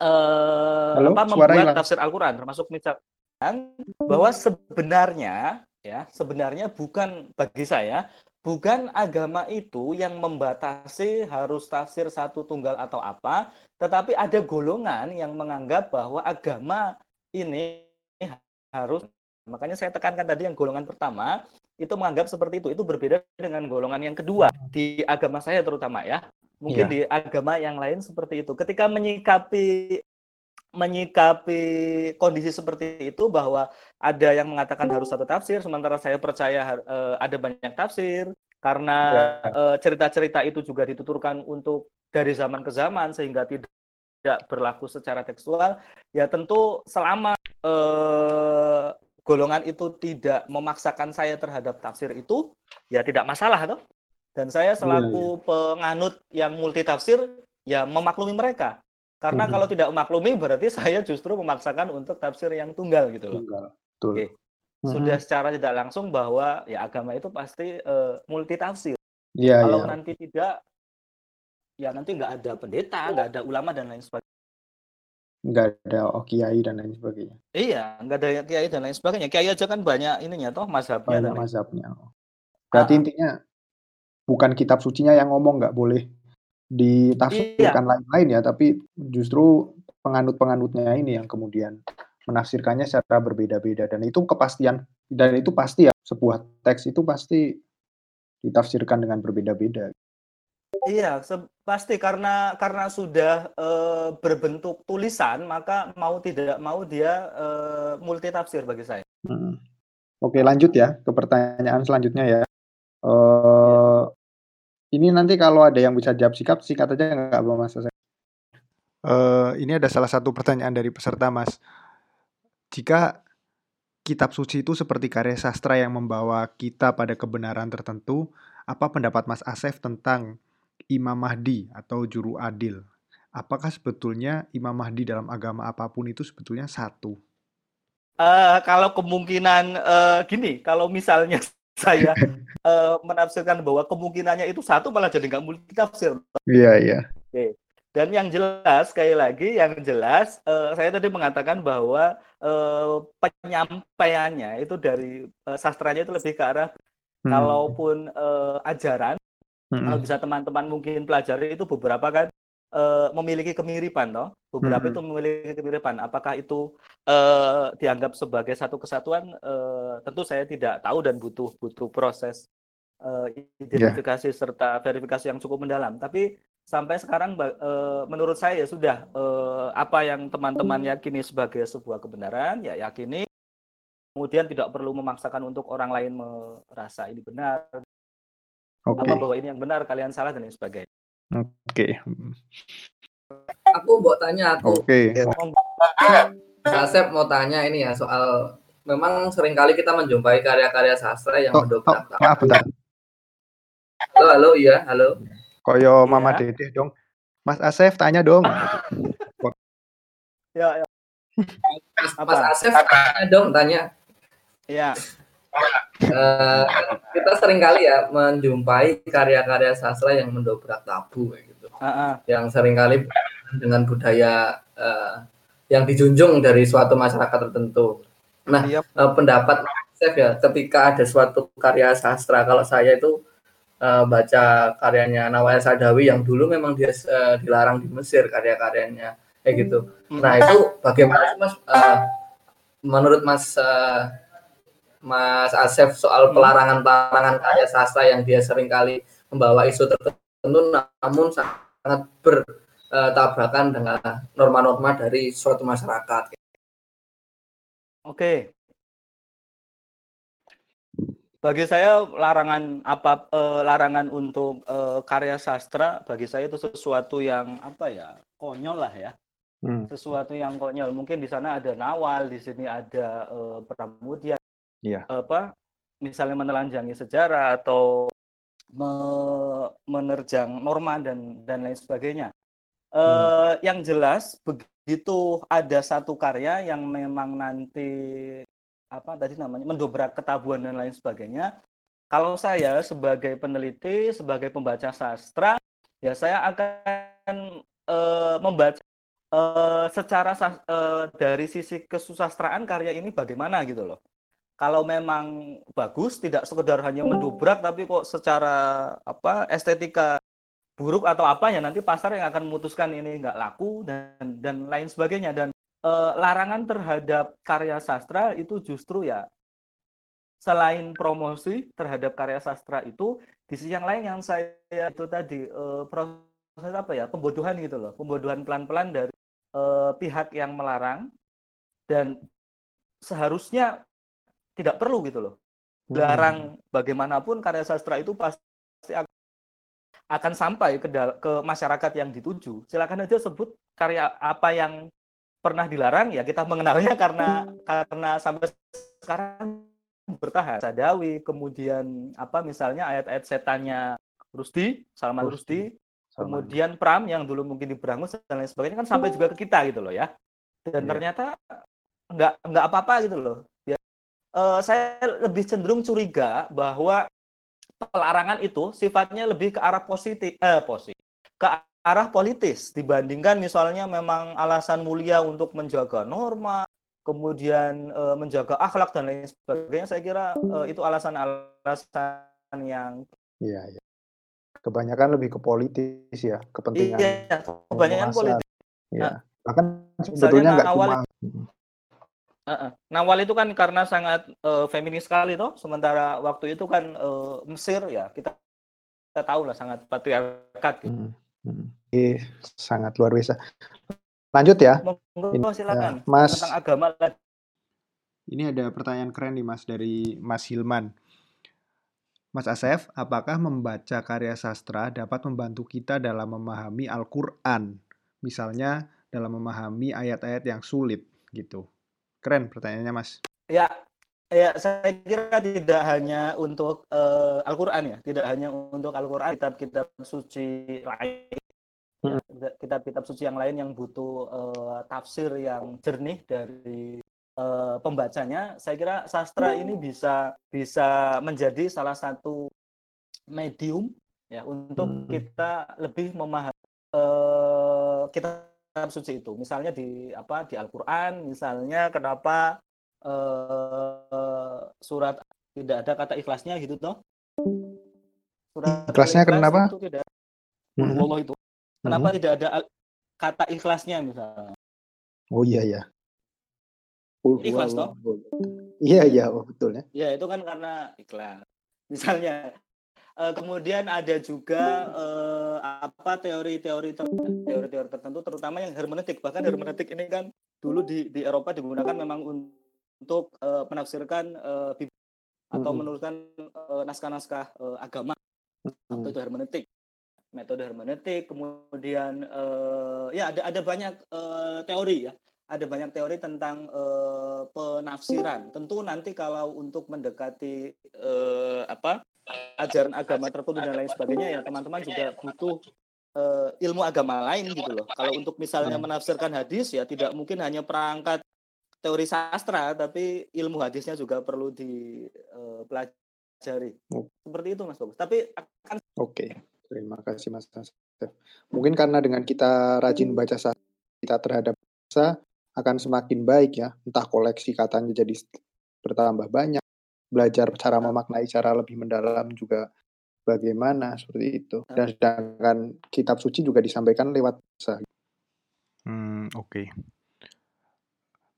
B: uh, Halo, apa membuat hilang. tafsir Al-Qur'an termasuk misalkan bahwa sebenarnya ya sebenarnya bukan bagi saya bukan agama itu yang membatasi harus tafsir satu tunggal atau apa tetapi ada golongan yang menganggap bahwa agama ini harus makanya saya tekankan tadi yang golongan pertama itu menganggap seperti itu itu berbeda dengan golongan yang kedua di agama saya terutama ya Mungkin yeah. di agama yang lain seperti itu. Ketika menyikapi menyikapi kondisi seperti itu bahwa ada yang mengatakan harus satu tafsir sementara saya percaya uh, ada banyak tafsir karena yeah. uh, cerita-cerita itu juga dituturkan untuk dari zaman ke zaman sehingga tidak berlaku secara tekstual ya tentu selama uh, golongan itu tidak memaksakan saya terhadap tafsir itu ya tidak masalah toh dan saya iya, selaku yeah. penganut yang multitafsir ya memaklumi mereka. Karena mm-hmm. kalau tidak memaklumi berarti saya justru memaksakan untuk tafsir yang tunggal gitu loh. Tunggal. Betul. Oke. Mm-hmm. Sudah secara tidak langsung bahwa ya agama itu pasti uh, multitafsir. Yeah, kalau yeah. nanti tidak ya nanti nggak ada pendeta, nggak ada ulama dan lain sebagainya.
A: Nggak ada oh, kiai dan lain sebagainya.
B: Iya, nggak ada kiai dan lain sebagainya. Kiai aja kan banyak ininya toh mazhabnya.
A: Banyak mazhabnya. Berarti ah. intinya bukan kitab sucinya yang ngomong nggak boleh ditafsirkan iya. lain-lain ya, tapi justru penganut-penganutnya ini yang kemudian menafsirkannya secara berbeda-beda dan itu kepastian dan itu pasti ya sebuah teks itu pasti ditafsirkan dengan berbeda-beda.
B: Iya, pasti karena karena sudah e, berbentuk tulisan maka mau tidak mau dia e, multi tafsir bagi saya. Hmm.
A: Oke, lanjut ya ke pertanyaan selanjutnya ya. Uh, ini nanti kalau ada yang bisa jawab sikap, sikat aja nggak apa Mas? Uh, ini ada salah satu pertanyaan dari peserta Mas. Jika kitab suci itu seperti karya sastra yang membawa kita pada kebenaran tertentu, apa pendapat Mas Asef tentang Imam Mahdi atau juru adil? Apakah sebetulnya Imam Mahdi dalam agama apa pun itu sebetulnya satu?
B: Uh, kalau kemungkinan uh, gini, kalau misalnya saya uh, menafsirkan bahwa kemungkinannya itu satu malah jadi nggak multi tafsir.
A: Iya iya.
B: Oke. Dan yang jelas sekali lagi yang jelas uh, saya tadi mengatakan bahwa uh, penyampaiannya itu dari uh, sastranya itu lebih ke arah hmm. kalaupun uh, ajaran hmm. kalau bisa teman-teman mungkin pelajari itu beberapa kan uh, memiliki kemiripan toh beberapa hmm. itu memiliki kemiripan apakah itu uh, dianggap sebagai satu kesatuan uh, tentu saya tidak tahu dan butuh butuh proses uh, identifikasi yeah. serta verifikasi yang cukup mendalam tapi sampai sekarang uh, menurut saya ya sudah uh, apa yang teman-teman yakini sebagai sebuah kebenaran ya yakini kemudian tidak perlu memaksakan untuk orang lain merasa ini benar okay. apa bahwa ini yang benar kalian salah dan lain sebagainya
A: Oke.
D: Aku mau tanya aku.
A: Oke.
D: Asep mau tanya ini ya soal memang sering kali kita menjumpai karya-karya sastra yang oh, mendobrak. Oh,
A: maaf bentar.
D: Halo, halo, iya, halo.
A: Koyo Mama ya. Dede dong. Mas Asef tanya dong.
D: ya, ya. Mas, Mas Asef tanya dong, tanya.
B: Iya.
D: Uh, kita sering kali ya menjumpai karya-karya sastra yang mendobrak tabu gitu. Uh -uh. Yang sering kali dengan budaya uh, yang dijunjung dari suatu masyarakat tertentu. Nah, yep. uh, pendapat Chef ya, ketika ada suatu karya sastra, kalau saya itu uh, baca karyanya Nawal Sadawi yang dulu memang dia uh, dilarang di Mesir karya-karyanya kayak gitu. Hmm. Nah itu bagaimana Mas? Uh, menurut Mas uh, Mas Asef soal hmm. pelarangan-pelarangan karya sastra yang dia sering kali membawa isu tertentu, namun sangat bertabrakan dengan norma-norma dari suatu masyarakat.
B: Oke, bagi saya larangan apa eh, larangan untuk eh, karya sastra bagi saya itu sesuatu yang apa ya konyol lah ya hmm. sesuatu yang konyol mungkin di sana ada nawal di sini ada eh, pramudia
A: yeah.
B: apa misalnya menelanjangi sejarah atau me menerjang norma dan dan lain sebagainya hmm. eh, yang jelas begitu ada satu karya yang memang nanti apa tadi namanya mendobrak ketabuhan dan lain sebagainya. Kalau saya sebagai peneliti, sebagai pembaca sastra, ya saya akan e, membaca e, secara e, dari sisi kesusastraan karya ini bagaimana gitu loh. Kalau memang bagus, tidak sekedar hanya mendobrak, tapi kok secara apa estetika buruk atau apa ya nanti pasar yang akan memutuskan ini nggak laku dan dan lain sebagainya dan eh, larangan terhadap karya sastra itu justru ya selain promosi terhadap karya sastra itu di sisi yang lain yang saya itu tadi eh, proses apa ya pembodohan gitu loh pembodohan pelan-pelan dari eh, pihak yang melarang dan seharusnya tidak perlu gitu loh hmm. larang bagaimanapun karya sastra itu pasti akan akan sampai ke ke masyarakat yang dituju silakan aja sebut karya apa yang pernah dilarang ya kita mengenalnya karena karena sampai sekarang bertahan. Sadawi, kemudian apa misalnya ayat-ayat setannya Rusdi, Salman Rusdi, kemudian Pram yang dulu mungkin di Berangus dan lain sebagainya kan sampai juga ke kita gitu loh ya. Dan yeah. ternyata nggak nggak apa-apa gitu loh. Ya, uh, saya lebih cenderung curiga bahwa pelarangan itu sifatnya lebih ke arah positif, eh positif, ke arah politis dibandingkan misalnya memang alasan mulia untuk menjaga norma, kemudian e, menjaga akhlak dan lain sebagainya. Saya kira e, itu alasan-alasan yang
A: Iya, iya. Kebanyakan lebih ke politis ya, kepentingan.
B: Iya, kebanyakan politis.
A: Iya. Nah, Bahkan sebetulnya nggak cuma
B: Uh, Nawal itu kan karena sangat uh, feminis sekali toh, sementara waktu itu kan uh, Mesir ya kita kita tahu lah sangat patriarkat gitu. Hmm.
A: Hmm. sangat luar biasa. Lanjut ya.
B: Monggo silakan. Ya, Mas tentang agama.
A: Ini ada pertanyaan keren nih Mas dari Mas Hilman. Mas Asef, apakah membaca karya sastra dapat membantu kita dalam memahami Al-Qur'an? Misalnya dalam memahami ayat-ayat yang sulit gitu. Keren pertanyaannya, Mas.
B: Ya, Ya, saya kira tidak hanya untuk uh, Al-Qur'an ya, tidak hanya untuk Al-Qur'an, kitab-kitab suci lain, hmm. kitab-kitab suci yang lain yang butuh uh, tafsir yang jernih dari uh, pembacanya, saya kira sastra ini bisa bisa menjadi salah satu medium ya untuk hmm. kita lebih memahami uh, kitab suci itu. Misalnya di apa di Al-Qur'an, misalnya kenapa uh, surat tidak ada kata ikhlasnya gitu toh?
A: Surat ikhlasnya ikhlas kenapa? itu tidak
B: hmm. Allah itu. Kenapa hmm. tidak ada kata ikhlasnya misalnya?
A: Oh iya ya
B: ikhlas toh?
A: iya iya. oh, betul ya.
B: Ya itu kan karena ikhlas. Misalnya uh, kemudian ada juga uh, apa teori-teori teori-teori tertentu terutama yang hermeneutik. Bahkan hermeneutik ini kan dulu di di Eropa digunakan memang untuk uh, menafsirkan uh, atau hmm. menuliskan uh, naskah-naskah uh, agama hmm. atau itu hermeneutik metode hermeneutik kemudian uh, ya ada ada banyak uh, teori ya ada banyak teori tentang uh, penafsiran. Tentu nanti kalau untuk mendekati uh, apa ajaran agama tertentu dan lain sebagainya ya teman-teman juga butuh uh, ilmu agama lain gitu loh. Kalau untuk misalnya hmm. menafsirkan hadis ya tidak mungkin hanya perangkat teori sastra tapi ilmu hadisnya juga perlu dipelajari. Uh, Seperti itu Mas Bagus. Tapi akan
A: Oke. Okay. Terima kasih Mas Mungkin karena dengan kita rajin hmm. baca sastra kita terhadap bahasa akan semakin baik ya. Entah koleksi katanya jadi bertambah banyak, belajar cara memaknai cara lebih mendalam juga bagaimana seperti itu. Dan sedangkan kitab suci juga disampaikan lewat bahasa.
E: Hmm, oke. Okay.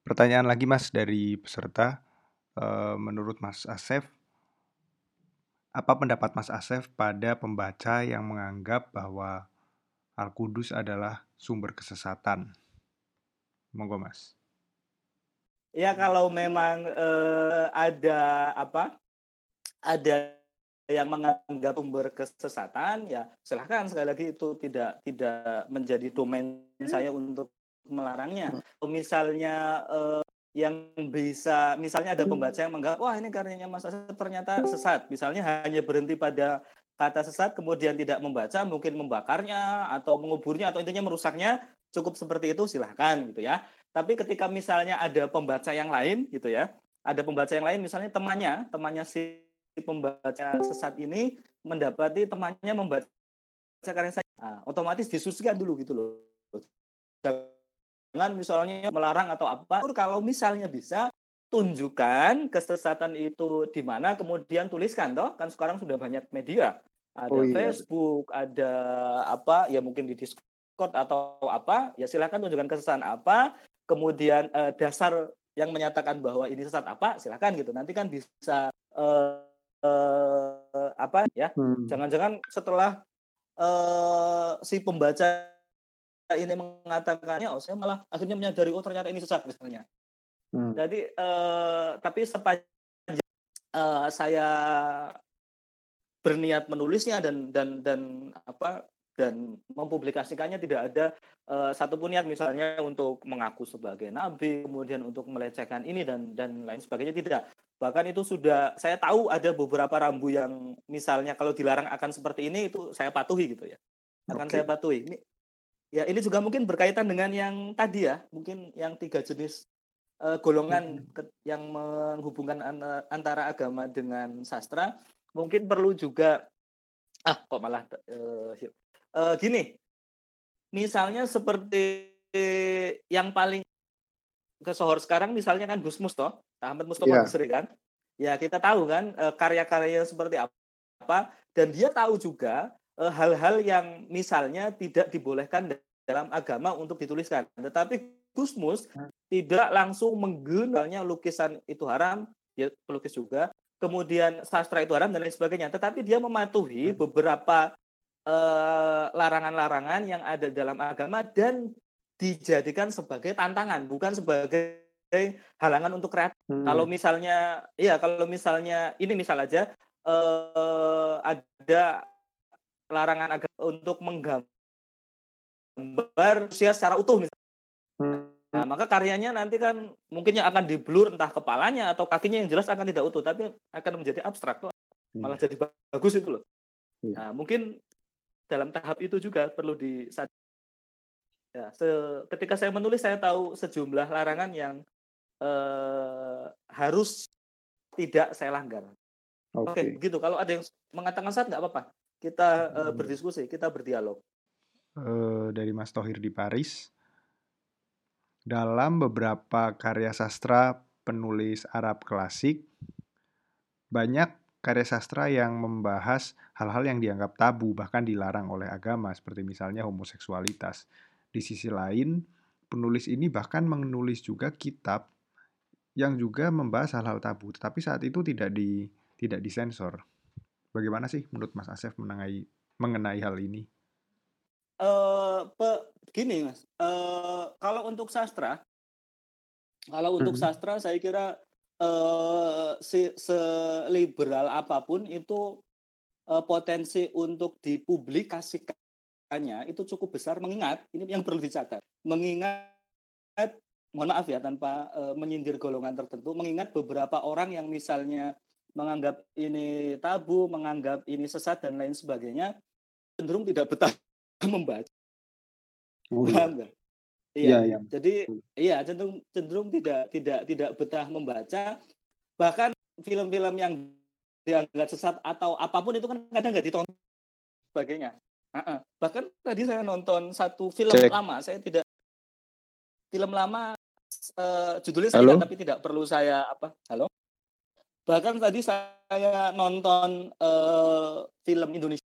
E: Pertanyaan lagi Mas dari peserta. Uh, menurut Mas Asef, apa pendapat Mas Asef pada pembaca yang menganggap bahwa Al-Qudus adalah sumber kesesatan? Monggo Mas.
B: Ya kalau memang eh, ada apa? Ada yang menganggap sumber kesesatan ya silahkan sekali lagi itu tidak tidak menjadi domain saya untuk melarangnya. Hmm. Misalnya eh, yang bisa misalnya ada pembaca yang menganggap wah ini karyanya Mas Asep ternyata sesat. Misalnya hanya berhenti pada kata sesat kemudian tidak membaca mungkin membakarnya atau menguburnya atau intinya merusaknya cukup seperti itu silahkan gitu ya. Tapi ketika misalnya ada pembaca yang lain gitu ya, ada pembaca yang lain misalnya temannya, temannya si pembaca sesat ini mendapati temannya membaca karya saya, nah, otomatis disusikan dulu gitu loh. Jangan misalnya melarang atau apa. Kalau misalnya bisa tunjukkan kesesatan itu di mana kemudian tuliskan toh kan sekarang sudah banyak media ada oh, iya. Facebook ada apa ya mungkin di Discord atau apa, ya silakan tunjukkan kesesatan apa, kemudian uh, dasar yang menyatakan bahwa ini sesat apa, silakan gitu. Nanti kan bisa uh, uh, apa ya? Hmm. Jangan-jangan hmm. setelah uh, si pembaca ini mengatakannya, oh saya malah akhirnya menyadari oh ternyata ini sesat misalnya. Hmm. Jadi uh, tapi sepanjang uh, saya berniat menulisnya dan dan dan apa dan mempublikasikannya tidak ada uh, satupun niat misalnya untuk mengaku sebagai nabi kemudian untuk melecehkan ini dan dan lain sebagainya tidak bahkan itu sudah saya tahu ada beberapa rambu yang misalnya kalau dilarang akan seperti ini itu saya patuhi gitu ya akan okay. saya patuhi ini ya ini juga mungkin berkaitan dengan yang tadi ya mungkin yang tiga jenis uh, golongan ke, yang menghubungkan antara agama dengan sastra. Mungkin perlu juga ah kok malah uh, uh, gini, misalnya seperti yang paling kesohor sekarang misalnya kan Gus Musto, Ahmad Mustafa yeah. kan, ya kita tahu kan uh, karya-karya seperti apa, dan dia tahu juga hal-hal yang misalnya tidak dibolehkan dalam agama untuk dituliskan, tetapi Gusmus hmm. tidak langsung menggunakannya lukisan itu haram, dia pelukis juga, kemudian sastra itu haram dan lain sebagainya, tetapi dia mematuhi hmm. beberapa Eh, larangan-larangan uh, yang ada dalam agama dan dijadikan sebagai tantangan, bukan sebagai halangan untuk kreatif. Hmm. Kalau misalnya, ya kalau misalnya ini misal aja uh, ada larangan agama untuk menggambar usia secara utuh misalnya. Hmm. Nah, maka karyanya nanti kan mungkinnya akan diblur entah kepalanya atau kakinya yang jelas akan tidak utuh, tapi akan menjadi abstrak, malah hmm. jadi bagus itu loh. Iya. Nah, mungkin dalam tahap itu juga perlu di ya, se ketika saya menulis saya tahu sejumlah larangan yang eh, harus tidak saya langgar. Oke, okay. okay, gitu. Kalau ada yang mengatakan saat nggak apa-apa. Kita hmm. berdiskusi, kita berdialog.
E: Uh, dari Mas Tohir di Paris. Dalam beberapa karya sastra penulis Arab klasik, banyak karya sastra yang membahas hal-hal yang dianggap tabu bahkan dilarang oleh agama seperti misalnya homoseksualitas. Di sisi lain, penulis ini bahkan menulis juga kitab yang juga membahas hal-hal tabu, tetapi saat itu tidak di tidak disensor. Bagaimana sih menurut Mas Asef mengenai mengenai hal ini?
B: Uh, pe, gini Mas, uh, kalau untuk sastra, kalau untuk hmm. sastra saya kira uh, se seliberal apa pun itu uh, potensi untuk dipublikasikannya itu cukup besar mengingat ini yang perlu dicatat mengingat mohon maaf ya tanpa uh, menyindir golongan tertentu mengingat beberapa orang yang misalnya menganggap ini tabu, menganggap ini sesat dan lain sebagainya cenderung tidak betah membaca. Oh, iya. Iya, iya, iya. Jadi iya cenderung cenderung tidak tidak tidak betah membaca. Bahkan film-film yang dianggap sesat atau apa pun itu kan kadang nggak ditonton sebagainya. Uh-uh. Bahkan tadi saya nonton satu film Cek. lama, saya tidak film lama uh, judulnya saya tapi tidak perlu saya apa? Halo. Bahkan tadi saya nonton uh, film Indonesia.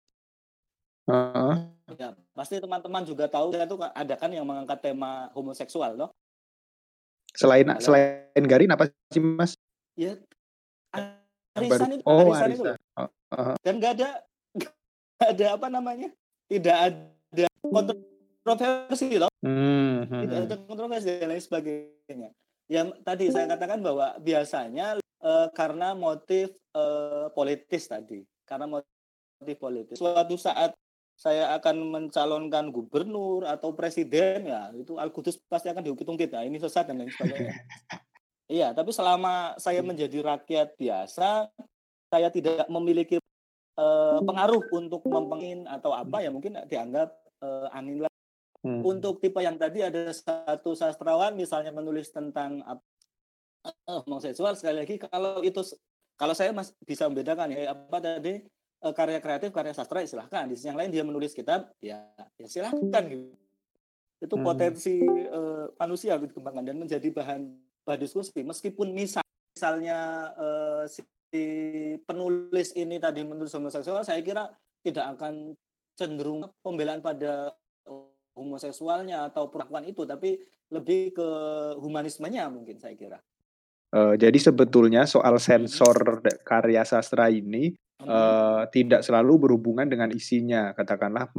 B: Uh-huh. Ya, pasti teman-teman juga tahu itu ada kan yang mengangkat tema homoseksual, loh.
A: Selain Halo. selain Garin apa sih, Mas?
B: Ya, arisan itu, oh, arisan, arisan. itu. Uh, uh. Dan nggak ada gak ada apa namanya? tidak ada kontroversi loh. Hmm, hmm, tidak ada hmm. kontroversi dan lain sebagainya. Yang tadi saya katakan bahwa biasanya uh, karena motif uh, politis tadi, karena motif politis. Suatu saat saya akan mencalonkan gubernur atau presiden ya itu Al Qudus pasti akan dihitung kita ini sesat dan lain sebagainya. iya, tapi selama saya menjadi rakyat biasa, saya tidak memiliki uh, pengaruh untuk mempengin atau apa ya mungkin dianggap uh, angin lah. Hmm. Untuk tipe yang tadi ada satu sastrawan misalnya menulis tentang apa uh, homoseksual sekali lagi kalau itu kalau saya mas bisa membedakan ya apa tadi uh, karya kreatif karya sastra ya silahkan di sisi yang lain dia menulis kitab ya ya silahkan gitu itu hmm. potensi uh, manusia harus dikembangkan dan menjadi bahan bahan diskusi meskipun misal, misalnya uh, si penulis ini tadi menulis homoseksual, saya kira tidak akan cenderung pembelaan pada homoseksualnya atau perlakuan itu, tapi lebih ke humanismenya mungkin saya kira.
A: Uh, jadi sebetulnya soal sensor karya sastra ini uh, tidak selalu berhubungan dengan isinya, katakanlah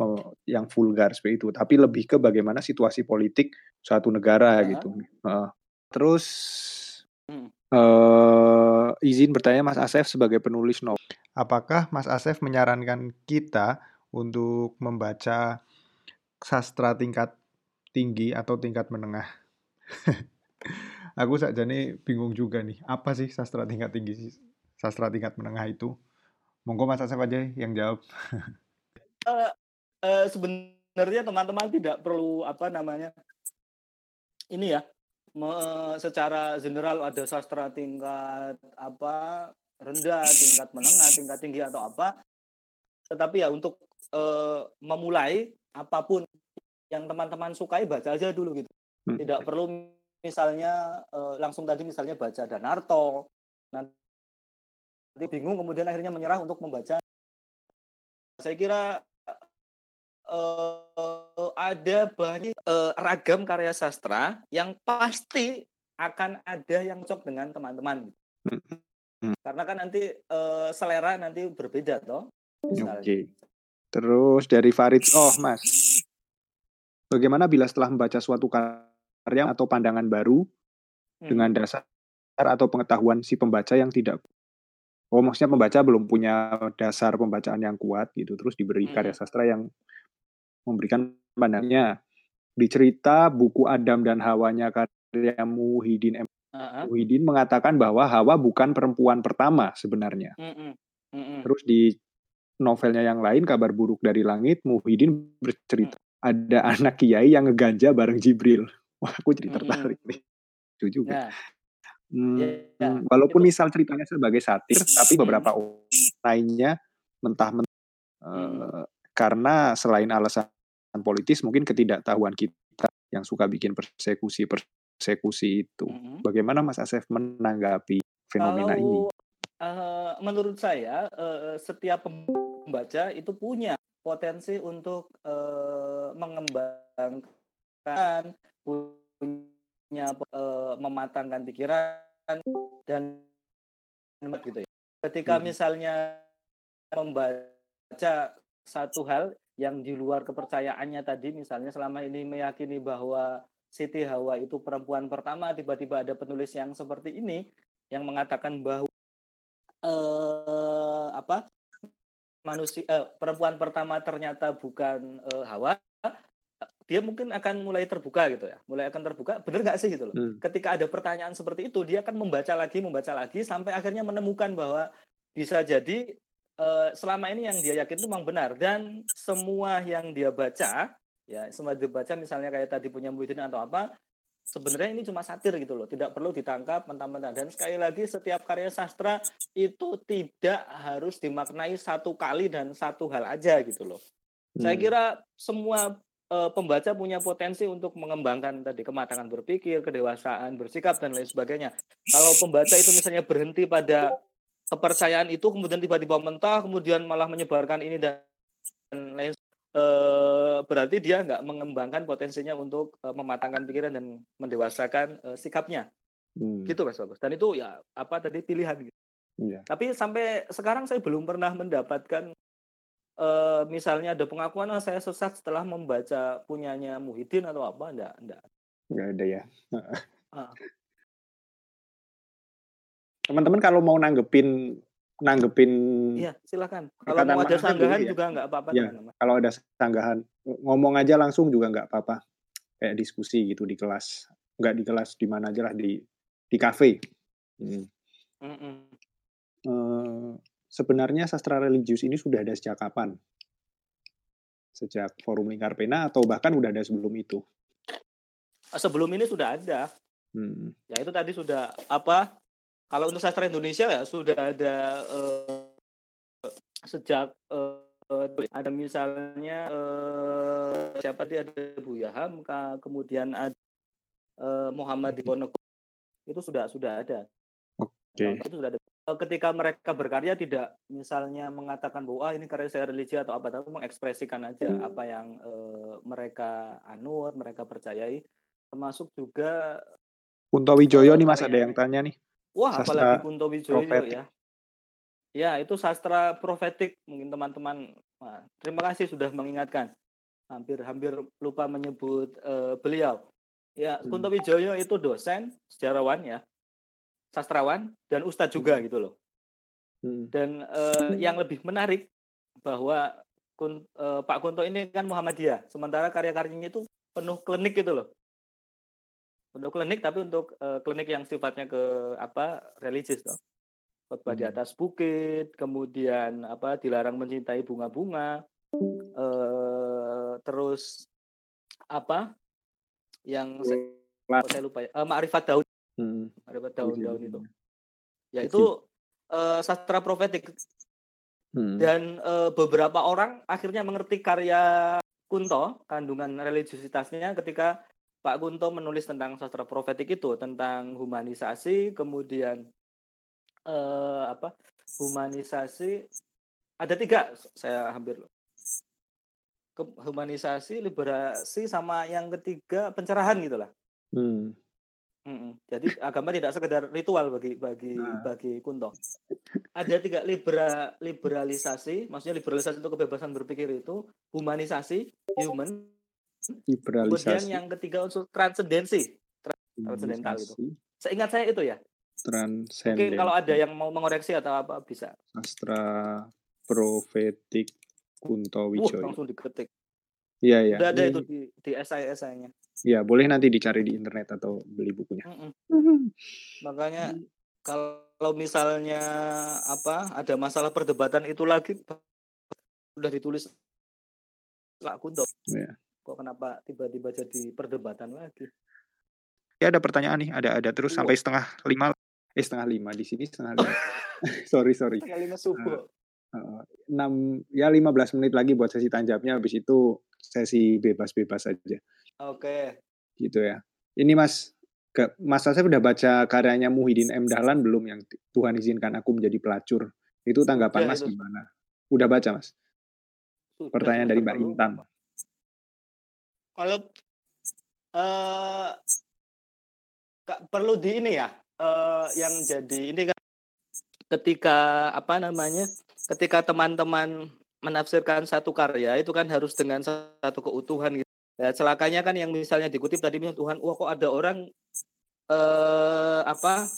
A: yang vulgar seperti itu, tapi lebih ke bagaimana situasi politik suatu negara uh gitu. Uh, terus. Uh, izin bertanya Mas Asef sebagai penulis novel. Apakah Mas Asef menyarankan kita untuk membaca sastra tingkat tinggi atau tingkat menengah? Aku saja nih bingung juga nih, apa sih sastra tingkat tinggi, sastra tingkat menengah itu? Monggo Mas Asef aja yang jawab.
B: uh, uh, sebenarnya teman-teman tidak perlu apa namanya ini ya me, secara general ada sastra tingkat apa rendah, tingkat menengah, tingkat tinggi atau apa. Tetapi ya untuk e, memulai apa pun yang teman-teman sukai baca aja dulu gitu. Hmm. Tidak perlu misalnya e, langsung tadi misalnya baca Danarto, nanti bingung kemudian akhirnya menyerah untuk membaca. Saya kira uh, ada banyak uh, ragam karya sastra yang pasti akan ada yang cocok dengan teman-teman. Hmm. Karena kan nanti uh, selera nanti berbeda toh.
A: Oke. Okay. Terus dari Farid, oh Mas, bagaimana bila setelah membaca suatu karya atau pandangan baru hmm. dengan dasar atau pengetahuan si pembaca yang tidak Oh, maksudnya pembaca belum punya dasar pembacaan yang kuat gitu, terus diberi karya hmm. sastra yang memberikan pandangannya. Di cerita buku Adam dan Hawanya karya Muhyiddin M. Uh-huh. Muhyiddin mengatakan bahwa Hawa bukan perempuan pertama sebenarnya. Uh-uh. Uh-uh. Terus di novelnya yang lain Kabar Buruk dari Langit Muhyiddin bercerita uh-huh. ada anak kiai yang ngeganja bareng Jibril. Wah, aku jadi tertarik nih. Itu juga. Yeah. Hmm, yeah, yeah. Walaupun itu. misal ceritanya sebagai satir, tapi beberapa lainnya mentah-mentah uh, karena selain alasan politis mungkin ketidaktahuan kita yang suka bikin persekusi persekusi itu. Mm-hmm. Bagaimana Mas Asef menanggapi fenomena Kalau, ini?
B: Uh, menurut saya uh, setiap pembaca itu punya potensi untuk uh, mengembangkan punya uh, mematangkan pikiran dan gitu ya. Ketika hmm. misalnya membaca satu hal yang di luar kepercayaannya tadi misalnya selama ini meyakini bahwa Siti Hawa itu perempuan pertama tiba-tiba ada penulis yang seperti ini yang mengatakan bahwa eh, apa manusia eh, perempuan pertama ternyata bukan eh, Hawa dia mungkin akan mulai terbuka gitu ya, mulai akan terbuka. Bener nggak sih gitu loh? Hmm. Ketika ada pertanyaan seperti itu, dia akan membaca lagi, membaca lagi sampai akhirnya menemukan bahwa bisa jadi uh, selama ini yang dia yakin itu memang benar dan semua yang dia baca, ya semua dia baca misalnya kayak tadi punya Muhyiddin atau apa, sebenarnya ini cuma satir gitu loh, tidak perlu ditangkap mentah-mentah. Dan sekali lagi setiap karya sastra itu tidak harus dimaknai satu kali dan satu hal aja gitu loh. Hmm. Saya kira semua uh, pembaca punya potensi untuk mengembangkan tadi kematangan berpikir, kedewasaan bersikap dan lain sebagainya. Kalau pembaca itu misalnya berhenti pada kepercayaan itu kemudian tiba-tiba mentah, kemudian malah menyebarkan ini dan lain uh, berarti dia nggak mengembangkan potensinya untuk uh, mematangkan pikiran dan mendewasakan uh, sikapnya. Hmm. Gitu Mas Bagus. Dan itu ya apa tadi pilihan gitu. Iya. Tapi sampai sekarang saya belum pernah mendapatkan uh, misalnya ada pengakuan oh, saya sesat setelah membaca punyanya Muhyiddin atau apa enggak enggak
A: enggak ada ya. Teman-teman kalau mau nanggepin nanggepin
B: iya silakan. Kalau mau ada sanggahan ya. juga enggak apa-apa
A: ya, kalau ada sanggahan ngomong aja langsung juga enggak apa-apa. Kayak diskusi gitu di kelas. Enggak di kelas di mana aja lah di di kafe. Hmm. mm -mm. Uh, sebenarnya sastra religius ini sudah ada sejak kapan? Sejak Forum Lingkar Pena atau bahkan udah ada sebelum itu?
B: Sebelum ini sudah ada. Hmm. Ya itu tadi sudah apa? Kalau untuk sastra Indonesia ya sudah ada uh, sejak uh, ada misalnya uh, siapa dia ada Buya Hamka, kemudian ada uh, Muhammad Diponegoro itu sudah sudah ada. Oke. Okay. Itu sudah ada Eh, ketika mereka berkarya tidak misalnya mengatakan bahwa ah, ini karya saya religi atau apa tapi mengekspresikan aja hmm. apa yang uh, mereka anut mereka percayai. Termasuk juga
A: Kunto Wijoyo uh, nih Mas ada yang tanya nih.
B: Wah sastra apalagi Kunto Wijoyo profetik. ya ya itu sastra profetik mungkin teman-teman. Nah, terima kasih sudah mengingatkan. Hampir hampir lupa menyebut uh, beliau. Ya hmm. Kunto Wijoyo itu dosen sejarawan ya sastrawan dan ustadz juga hmm. gitu loh. Hmm. Dan uh, yang lebih menarik bahwa Kun, uh, Pak Kunto ini kan Muhammadiyah, sementara karya-karyanya itu penuh klinik gitu loh. Untuk klinik tapi untuk uh, klinik yang sifatnya ke apa religius loh. Khotbah hmm. di atas bukit, kemudian apa dilarang mencintai bunga-bunga, uh, terus apa yang saya, saya lupa ya, uh, Ma'rifat Daud Hmm. Ada daun-daun itu. Ya itu uh, sastra profetik. Hmm. Dan uh, beberapa orang akhirnya mengerti karya Kunto, kandungan religiusitasnya ketika Pak Kunto menulis tentang sastra profetik itu, tentang humanisasi, kemudian uh, apa? Humanisasi ada tiga, saya hampir humanisasi, liberasi, sama yang ketiga pencerahan gitulah. Hmm. Mm-mm. Jadi agama tidak sekedar ritual bagi bagi nah. bagi Kunto. Ada tiga libera, liberalisasi, maksudnya liberalisasi itu kebebasan berpikir itu, humanisasi, human, liberalisasi. Kemudian yang ketiga unsur transendensi, transendental itu. Seingat saya itu ya. Transenden. Mungkin kalau ada yang mau mengoreksi atau apa bisa.
A: Sastra profetik Kunto Wijoyo.
B: Uh, langsung diketik.
A: Iya, iya.
B: Udah ada itu di di SI-SI-nya.
A: Iya, boleh nanti dicari di internet atau beli bukunya. Mm
B: -mm. Makanya kalau misalnya apa ada masalah perdebatan itu lagi sudah ditulis Pak Kunto. Yeah. Kok kenapa tiba-tiba jadi perdebatan lagi?
A: Ya ada pertanyaan nih, ada ada terus oh. sampai setengah lima, eh setengah lima di sini setengah lima. sorry sorry. Setengah lima subuh. Uh, enam ya 15 menit lagi buat sesi tanjapnya habis itu sesi bebas-bebas saja.
B: Oke.
A: Gitu ya. Ini Mas ke, Mas saya udah baca karyanya Muhyiddin M Dahlan belum yang Tuhan izinkan aku menjadi pelacur. Itu tanggapan ya, Mas itu. gimana? Udah baca Mas? Sudah, Pertanyaan dari Mbak Intan.
B: Kalau uh, perlu di ini ya, uh, yang jadi ini kan ketika apa namanya, ketika teman-teman menafsirkan satu karya itu kan harus dengan satu keutuhan gitu. Ya, celakanya kan yang misalnya dikutip tadi misalnya Tuhan, wah kok ada orang eh apa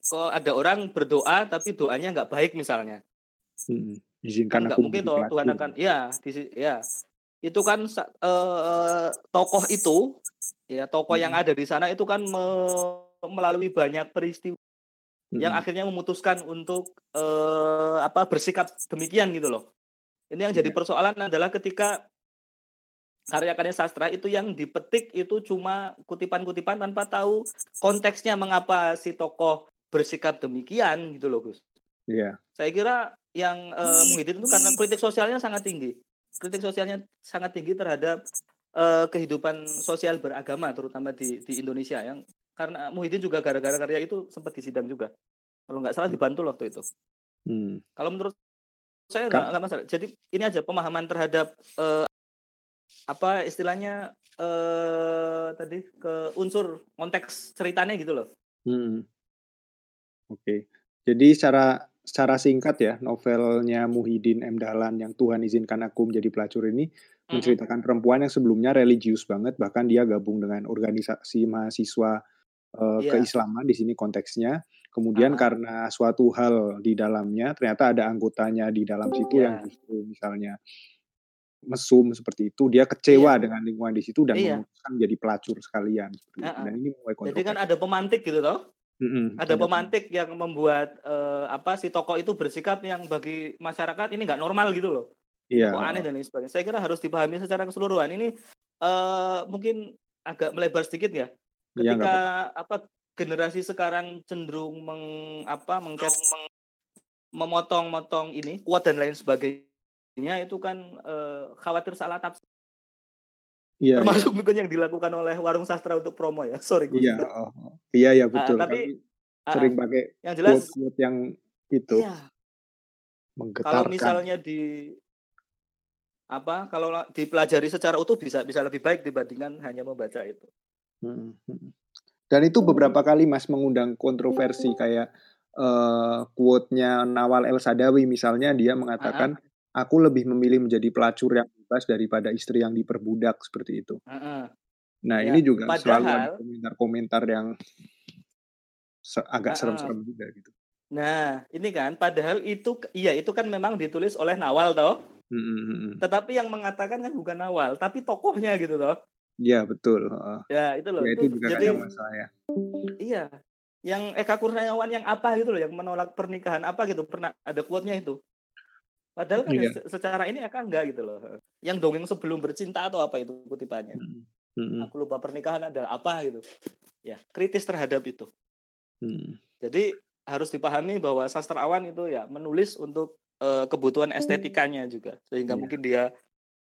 B: kok ada orang berdoa tapi doanya nggak baik misalnya. Hmm, izinkan kan aku mungkin toh Tuhan akan ya di, ya itu kan uh, tokoh itu ya tokoh hmm. yang ada di sana itu kan me melalui banyak peristiwa hmm. yang akhirnya memutuskan untuk uh, apa bersikap demikian gitu loh. Ini yang jadi iya. persoalan adalah ketika karya-karya sastra itu yang dipetik itu cuma kutipan-kutipan tanpa tahu konteksnya mengapa si tokoh bersikap demikian gitu loh Gus.
A: Iya. Yeah.
B: Saya kira yang uh, Muhyiddin itu karena kritik sosialnya sangat tinggi. Kritik sosialnya sangat tinggi terhadap uh, kehidupan sosial beragama terutama di di Indonesia yang karena Muhyiddin juga gara-gara karya itu sempat disidang juga. Kalau nggak salah dibantu waktu itu. Hmm. Kalau menurut saya nggak masalah. Jadi ini aja pemahaman terhadap uh, apa istilahnya eh tadi ke unsur konteks ceritanya gitu loh.
A: Hmm. Oke. Okay. Jadi secara secara singkat ya novelnya Muhyiddin M Dahlan yang Tuhan izinkan aku menjadi pelacur ini menceritakan perempuan yang sebelumnya religius banget bahkan dia gabung dengan organisasi mahasiswa uh, yeah. keislaman di sini konteksnya. Kemudian uh -huh. karena suatu hal di dalamnya ternyata ada anggotanya di dalam situ yeah. yang justru misalnya mesum seperti itu, dia kecewa iya. dengan lingkungan di situ dan iya. memutuskan menjadi pelacur sekalian seperti uh -uh. Dan ini
B: mulai Jadi kan ada pemantik gitu toh? Mm-hmm. Ada pemantik yang membuat uh, apa si tokoh itu bersikap yang bagi masyarakat ini nggak normal gitu loh. Iya. Kok aneh dan lain sebagainya. Saya kira harus dipahami secara keseluruhan. Ini uh, mungkin agak melebar sedikit ya. Iya, Ketika ya, apa generasi sekarang cenderung meng apa mengket memotong-motong ini kuat dan lain sebagainya Nya itu kan uh, khawatir salah tafsir. Iya, Termasuk iya. mungkin yang dilakukan oleh warung sastra untuk promo ya. Sorry.
A: Iya, oh, oh. iya ya betul. Uh, tapi uh, sering pakai yang jelas quote, quote yang itu iya.
B: menggetarkan. Kalau misalnya di apa kalau dipelajari secara utuh bisa bisa lebih baik dibandingkan hanya membaca itu. Hmm.
A: Dan itu beberapa kali Mas mengundang kontroversi kayak uh, quote-nya Nawal El Sadawi misalnya dia mengatakan uh -huh aku lebih memilih menjadi pelacur yang bebas daripada istri yang diperbudak seperti itu. Uh -uh. Nah ya, ini juga padahal, selalu ada komentar-komentar yang agak serem-serem uh juga gitu.
B: Nah ini kan padahal itu iya itu kan memang ditulis oleh Nawal toh. Mm -hmm. Tetapi yang mengatakan kan bukan Nawal tapi tokohnya gitu toh.
A: Iya betul.
B: ya itu loh. Ya, itu, itu juga jadi, masalah ya. Iya, yang Eka Kurniawan yang apa gitu loh, yang menolak pernikahan apa gitu pernah ada quote-nya itu. Padahal kan iya. secara ini akan enggak gitu loh. Yang dongeng sebelum bercinta atau apa itu kutipannya. Hmm. Aku lupa pernikahan adalah apa gitu. Ya, kritis terhadap itu. Hmm. Jadi harus dipahami bahwa sastrawan itu ya menulis untuk uh, kebutuhan estetikanya juga sehingga yeah. mungkin dia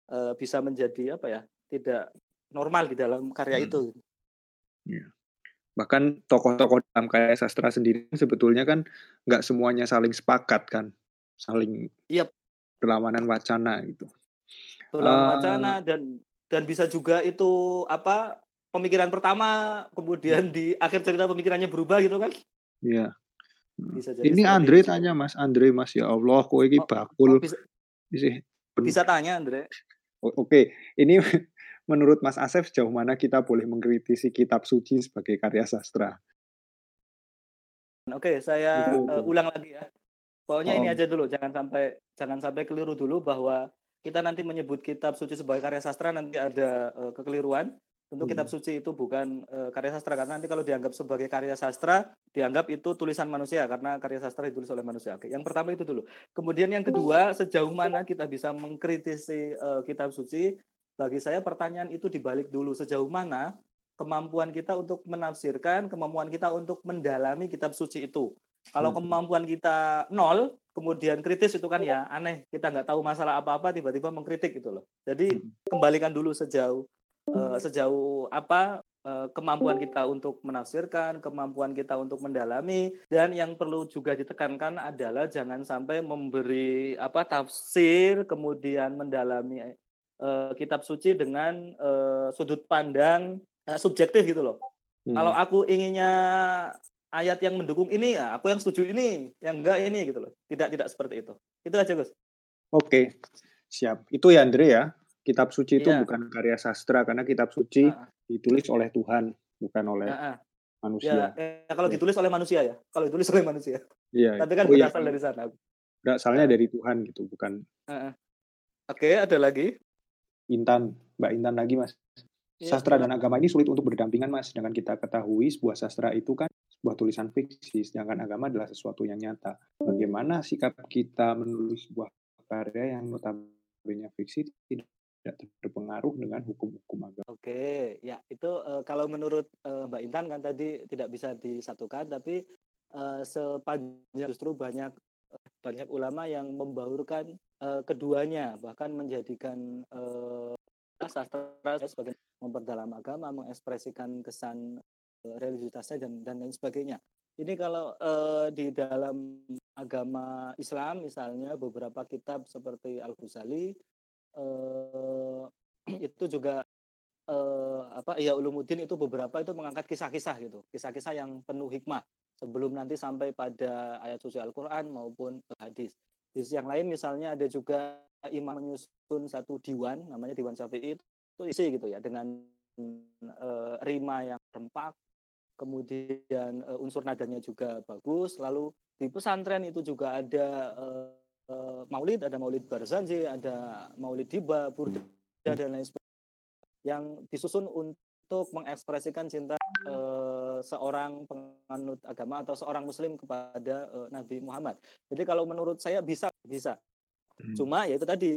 B: uh, bisa menjadi apa ya tidak normal di dalam karya hmm. itu.
A: Yeah. Bahkan tokoh-tokoh dalam karya sastra sendiri sebetulnya kan nggak semuanya saling sepakat kan, saling
B: yep
A: perlawanan wacana gitu.
B: Perlawanan uh, wacana dan dan bisa juga itu apa pemikiran pertama kemudian di akhir cerita pemikirannya berubah gitu kan?
A: Iya. Bisa jadi ini Andre itu. tanya Mas Andre Mas ya Allah kok ini oh, bakul. Oh, bisa,
B: bisa, bisa tanya Andre.
A: Oke, okay. ini menurut Mas Asef sejauh mana kita boleh mengkritisi kitab suci sebagai karya sastra?
B: Oke, saya uh, ulang lagi ya. Pokoknya oh. ini aja dulu, jangan sampai jangan sampai keliru dulu bahwa kita nanti menyebut kitab suci sebagai karya sastra nanti ada uh, kekeliruan. Tentu hmm. kitab suci itu bukan uh, karya sastra karena nanti kalau dianggap sebagai karya sastra dianggap itu tulisan manusia karena karya sastra ditulis oleh manusia. Oke, yang pertama itu dulu. Kemudian yang kedua, sejauh mana kita bisa mengkritisi uh, kitab suci? Bagi saya pertanyaan itu dibalik dulu sejauh mana kemampuan kita untuk menafsirkan, kemampuan kita untuk mendalami kitab suci itu. Kalau hmm. kemampuan kita nol, kemudian kritis itu kan ya aneh. Kita nggak tahu masalah apa-apa, tiba-tiba mengkritik gitu loh. Jadi hmm. kembalikan dulu sejauh uh, sejauh apa uh, kemampuan kita untuk menafsirkan, kemampuan kita untuk mendalami, dan yang perlu juga ditekankan adalah jangan sampai memberi apa tafsir, kemudian mendalami uh, kitab suci dengan uh, sudut pandang uh, subjektif gitu loh. Hmm. Kalau aku inginnya ayat yang mendukung ini ya aku yang setuju ini yang enggak ini gitu loh. Tidak tidak seperti itu. Itu aja Gus.
A: Oke siap. Itu ya Andre ya. Kitab suci itu iya. bukan karya sastra karena kitab suci uh ditulis oleh Tuhan bukan oleh uh manusia.
B: Ya, eh, kalau ditulis oleh manusia ya. Kalau ditulis oleh manusia. Iya. Tapi kan oh, iya. berasal iya. dari sana.
A: Berasalnya dari Tuhan gitu bukan
B: oke ada lagi
A: Intan, Mbak Intan lagi Mas. Ya, sastra dan agama ini sulit untuk berdampingan Mas. Sedangkan kita ketahui sebuah sastra itu kan sebuah tulisan fiksi, sedangkan agama adalah sesuatu yang nyata. Bagaimana sikap kita menulis sebuah karya yang notabene fiksi tidak terpengaruh dengan hukum-hukum agama.
B: Oke, ya itu uh, kalau menurut uh, Mbak Intan kan tadi tidak bisa disatukan, tapi uh, sepanjang justru banyak banyak ulama yang membaurkan uh, keduanya, bahkan menjadikan uh, sastra sebagai memperdalam agama, mengekspresikan kesan uh, dan dan lain sebagainya. Ini kalau uh, di dalam agama Islam misalnya beberapa kitab seperti Al Ghazali uh, itu juga uh, apa ya Ulumuddin itu beberapa itu mengangkat kisah-kisah gitu, kisah-kisah yang penuh hikmah sebelum nanti sampai pada ayat suci Al-Qur'an maupun hadis. Di sisi yang lain misalnya ada juga imam menyusun satu diwan namanya diwan Syafi'i itu isi gitu ya dengan uh, rima yang rempak kemudian uh, unsur nadanya juga bagus lalu di pesantren itu juga ada uh, uh, maulid ada maulid barzanji ada maulid diba burda dan lain sebagainya yang disusun untuk mengekspresikan cinta uh, seorang penganut agama atau seorang muslim kepada uh, Nabi Muhammad jadi kalau menurut saya bisa bisa Hmm. Cuma ya itu tadi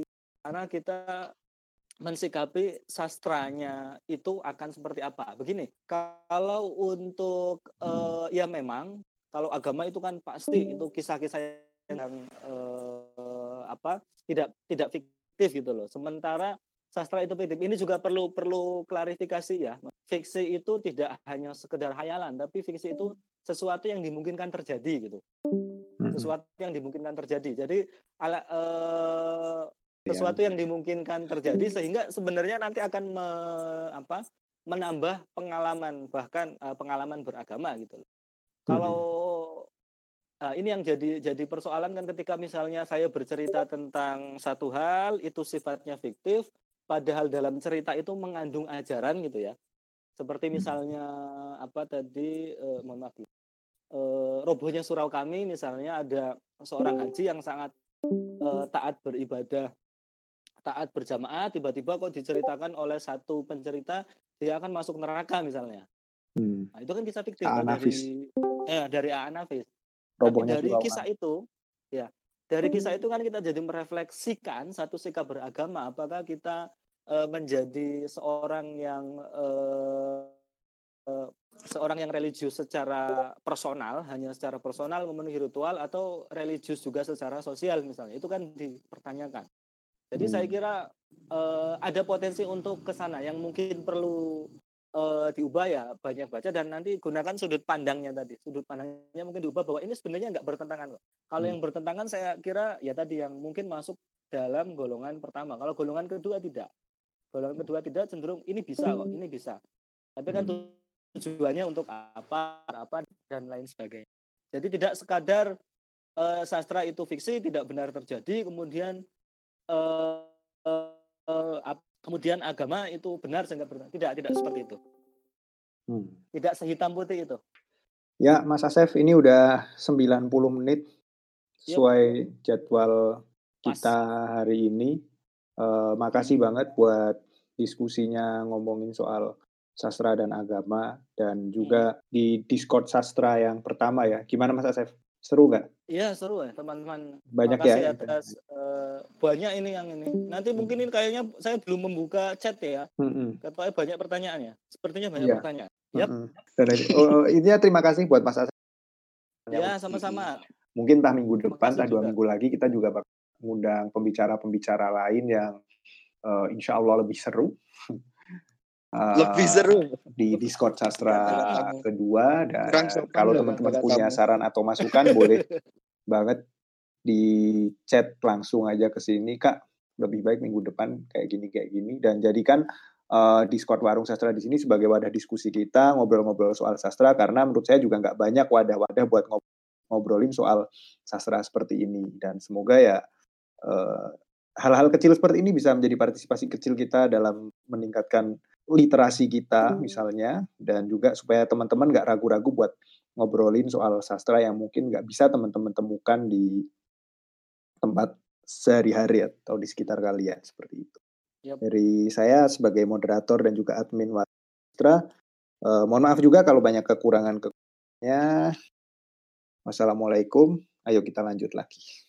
B: karena kita mensikapi sastranya itu akan seperti apa. Begini, kalau untuk uh, ya memang kalau agama itu kan pasti itu kisah-kisah yang uh, apa tidak tidak fiktif gitu loh. Sementara sastra itu fiktif. Ini juga perlu perlu klarifikasi ya. Fiksi itu tidak hanya sekedar hayalan, tapi fiksi itu sesuatu yang dimungkinkan terjadi gitu sesuatu yang dimungkinkan terjadi. Jadi ala, uh, sesuatu yang dimungkinkan terjadi sehingga sebenarnya nanti akan me, apa, menambah pengalaman bahkan uh, pengalaman beragama gitu. Kalau uh, ini yang jadi jadi persoalan kan ketika misalnya saya bercerita tentang satu hal itu sifatnya fiktif, padahal dalam cerita itu mengandung ajaran gitu ya. Seperti misalnya apa tadi uh, mohon maaf uh, robohnya surau kami misalnya ada seorang haji yang sangat uh, taat beribadah taat berjamaah tiba-tiba kok diceritakan oleh satu pencerita dia akan masuk neraka misalnya. Hmm. nah, itu kan bisa fiktif dari eh dari Anafis tapi dari kisah itu ya dari kisah itu kan kita jadi merefleksikan satu sikap beragama apakah kita uh, menjadi seorang yang uh, uh, seorang yang religius secara personal, hanya secara personal memenuhi ritual atau religius juga secara sosial misalnya. Itu kan dipertanyakan. Jadi hmm. saya kira uh, ada potensi untuk ke sana yang mungkin perlu uh, diubah ya banyak baca dan nanti gunakan sudut pandangnya tadi. Sudut pandangnya mungkin diubah bahwa ini sebenarnya nggak bertentangan kok. Kalau hmm. yang bertentangan saya kira ya tadi yang mungkin masuk dalam golongan pertama. Kalau golongan kedua tidak. Golongan kedua tidak cenderung ini bisa kok, ini bisa. Tapi kan hmm tujuannya untuk apa, apa dan lain sebagainya. Jadi tidak sekadar uh, sastra itu fiksi tidak benar terjadi, kemudian uh, uh, uh, kemudian agama itu benar sehingga benar. Tidak, tidak seperti itu. Hmm. Tidak sehitam putih itu.
A: Ya, Mas Asef, ini udah 90 menit sesuai yep. jadwal kita hari ini. Uh, makasih banget buat diskusinya ngomongin soal sastra dan agama dan juga hmm. di Discord sastra yang pertama ya. Gimana Mas Asef? Seru nggak?
B: Iya seru ya teman-teman.
A: Banyak ya.
B: Atas, uh, banyak ini yang ini. Nanti mungkin ini kayaknya saya belum membuka chat ya. Hmm. Katanya banyak pertanyaan ya. Sepertinya banyak ya. pertanyaan. Yep.
A: Hmm. Dan oh, oh, intinya terima kasih buat Mas Asef.
B: Ya sama-sama.
A: Mungkin entah minggu depan, entah dua minggu lagi kita juga bakal mengundang pembicara-pembicara lain yang uh, insya Allah lebih seru.
B: lebih seru.
A: di Discord sastra kedua dan kalau teman-teman punya saran atau masukan boleh banget di chat langsung aja ke sini kak. Lebih baik minggu depan kayak gini kayak gini. Dan jadikan uh, Discord warung sastra di sini sebagai wadah diskusi kita ngobrol-ngobrol soal sastra karena menurut saya juga nggak banyak wadah-wadah buat ngobrolin soal sastra seperti ini. Dan semoga ya uh, hal-hal kecil seperti ini bisa menjadi partisipasi kecil kita dalam meningkatkan literasi kita hmm. misalnya dan juga supaya teman-teman nggak ragu-ragu buat ngobrolin soal sastra yang mungkin nggak bisa teman-teman temukan di tempat sehari-hari atau di sekitar kalian seperti itu. Yep. Dari saya sebagai moderator dan juga admin Wastra, uh, mohon maaf juga kalau banyak kekurangan kekurangannya. Wassalamualaikum. Ayo kita lanjut lagi.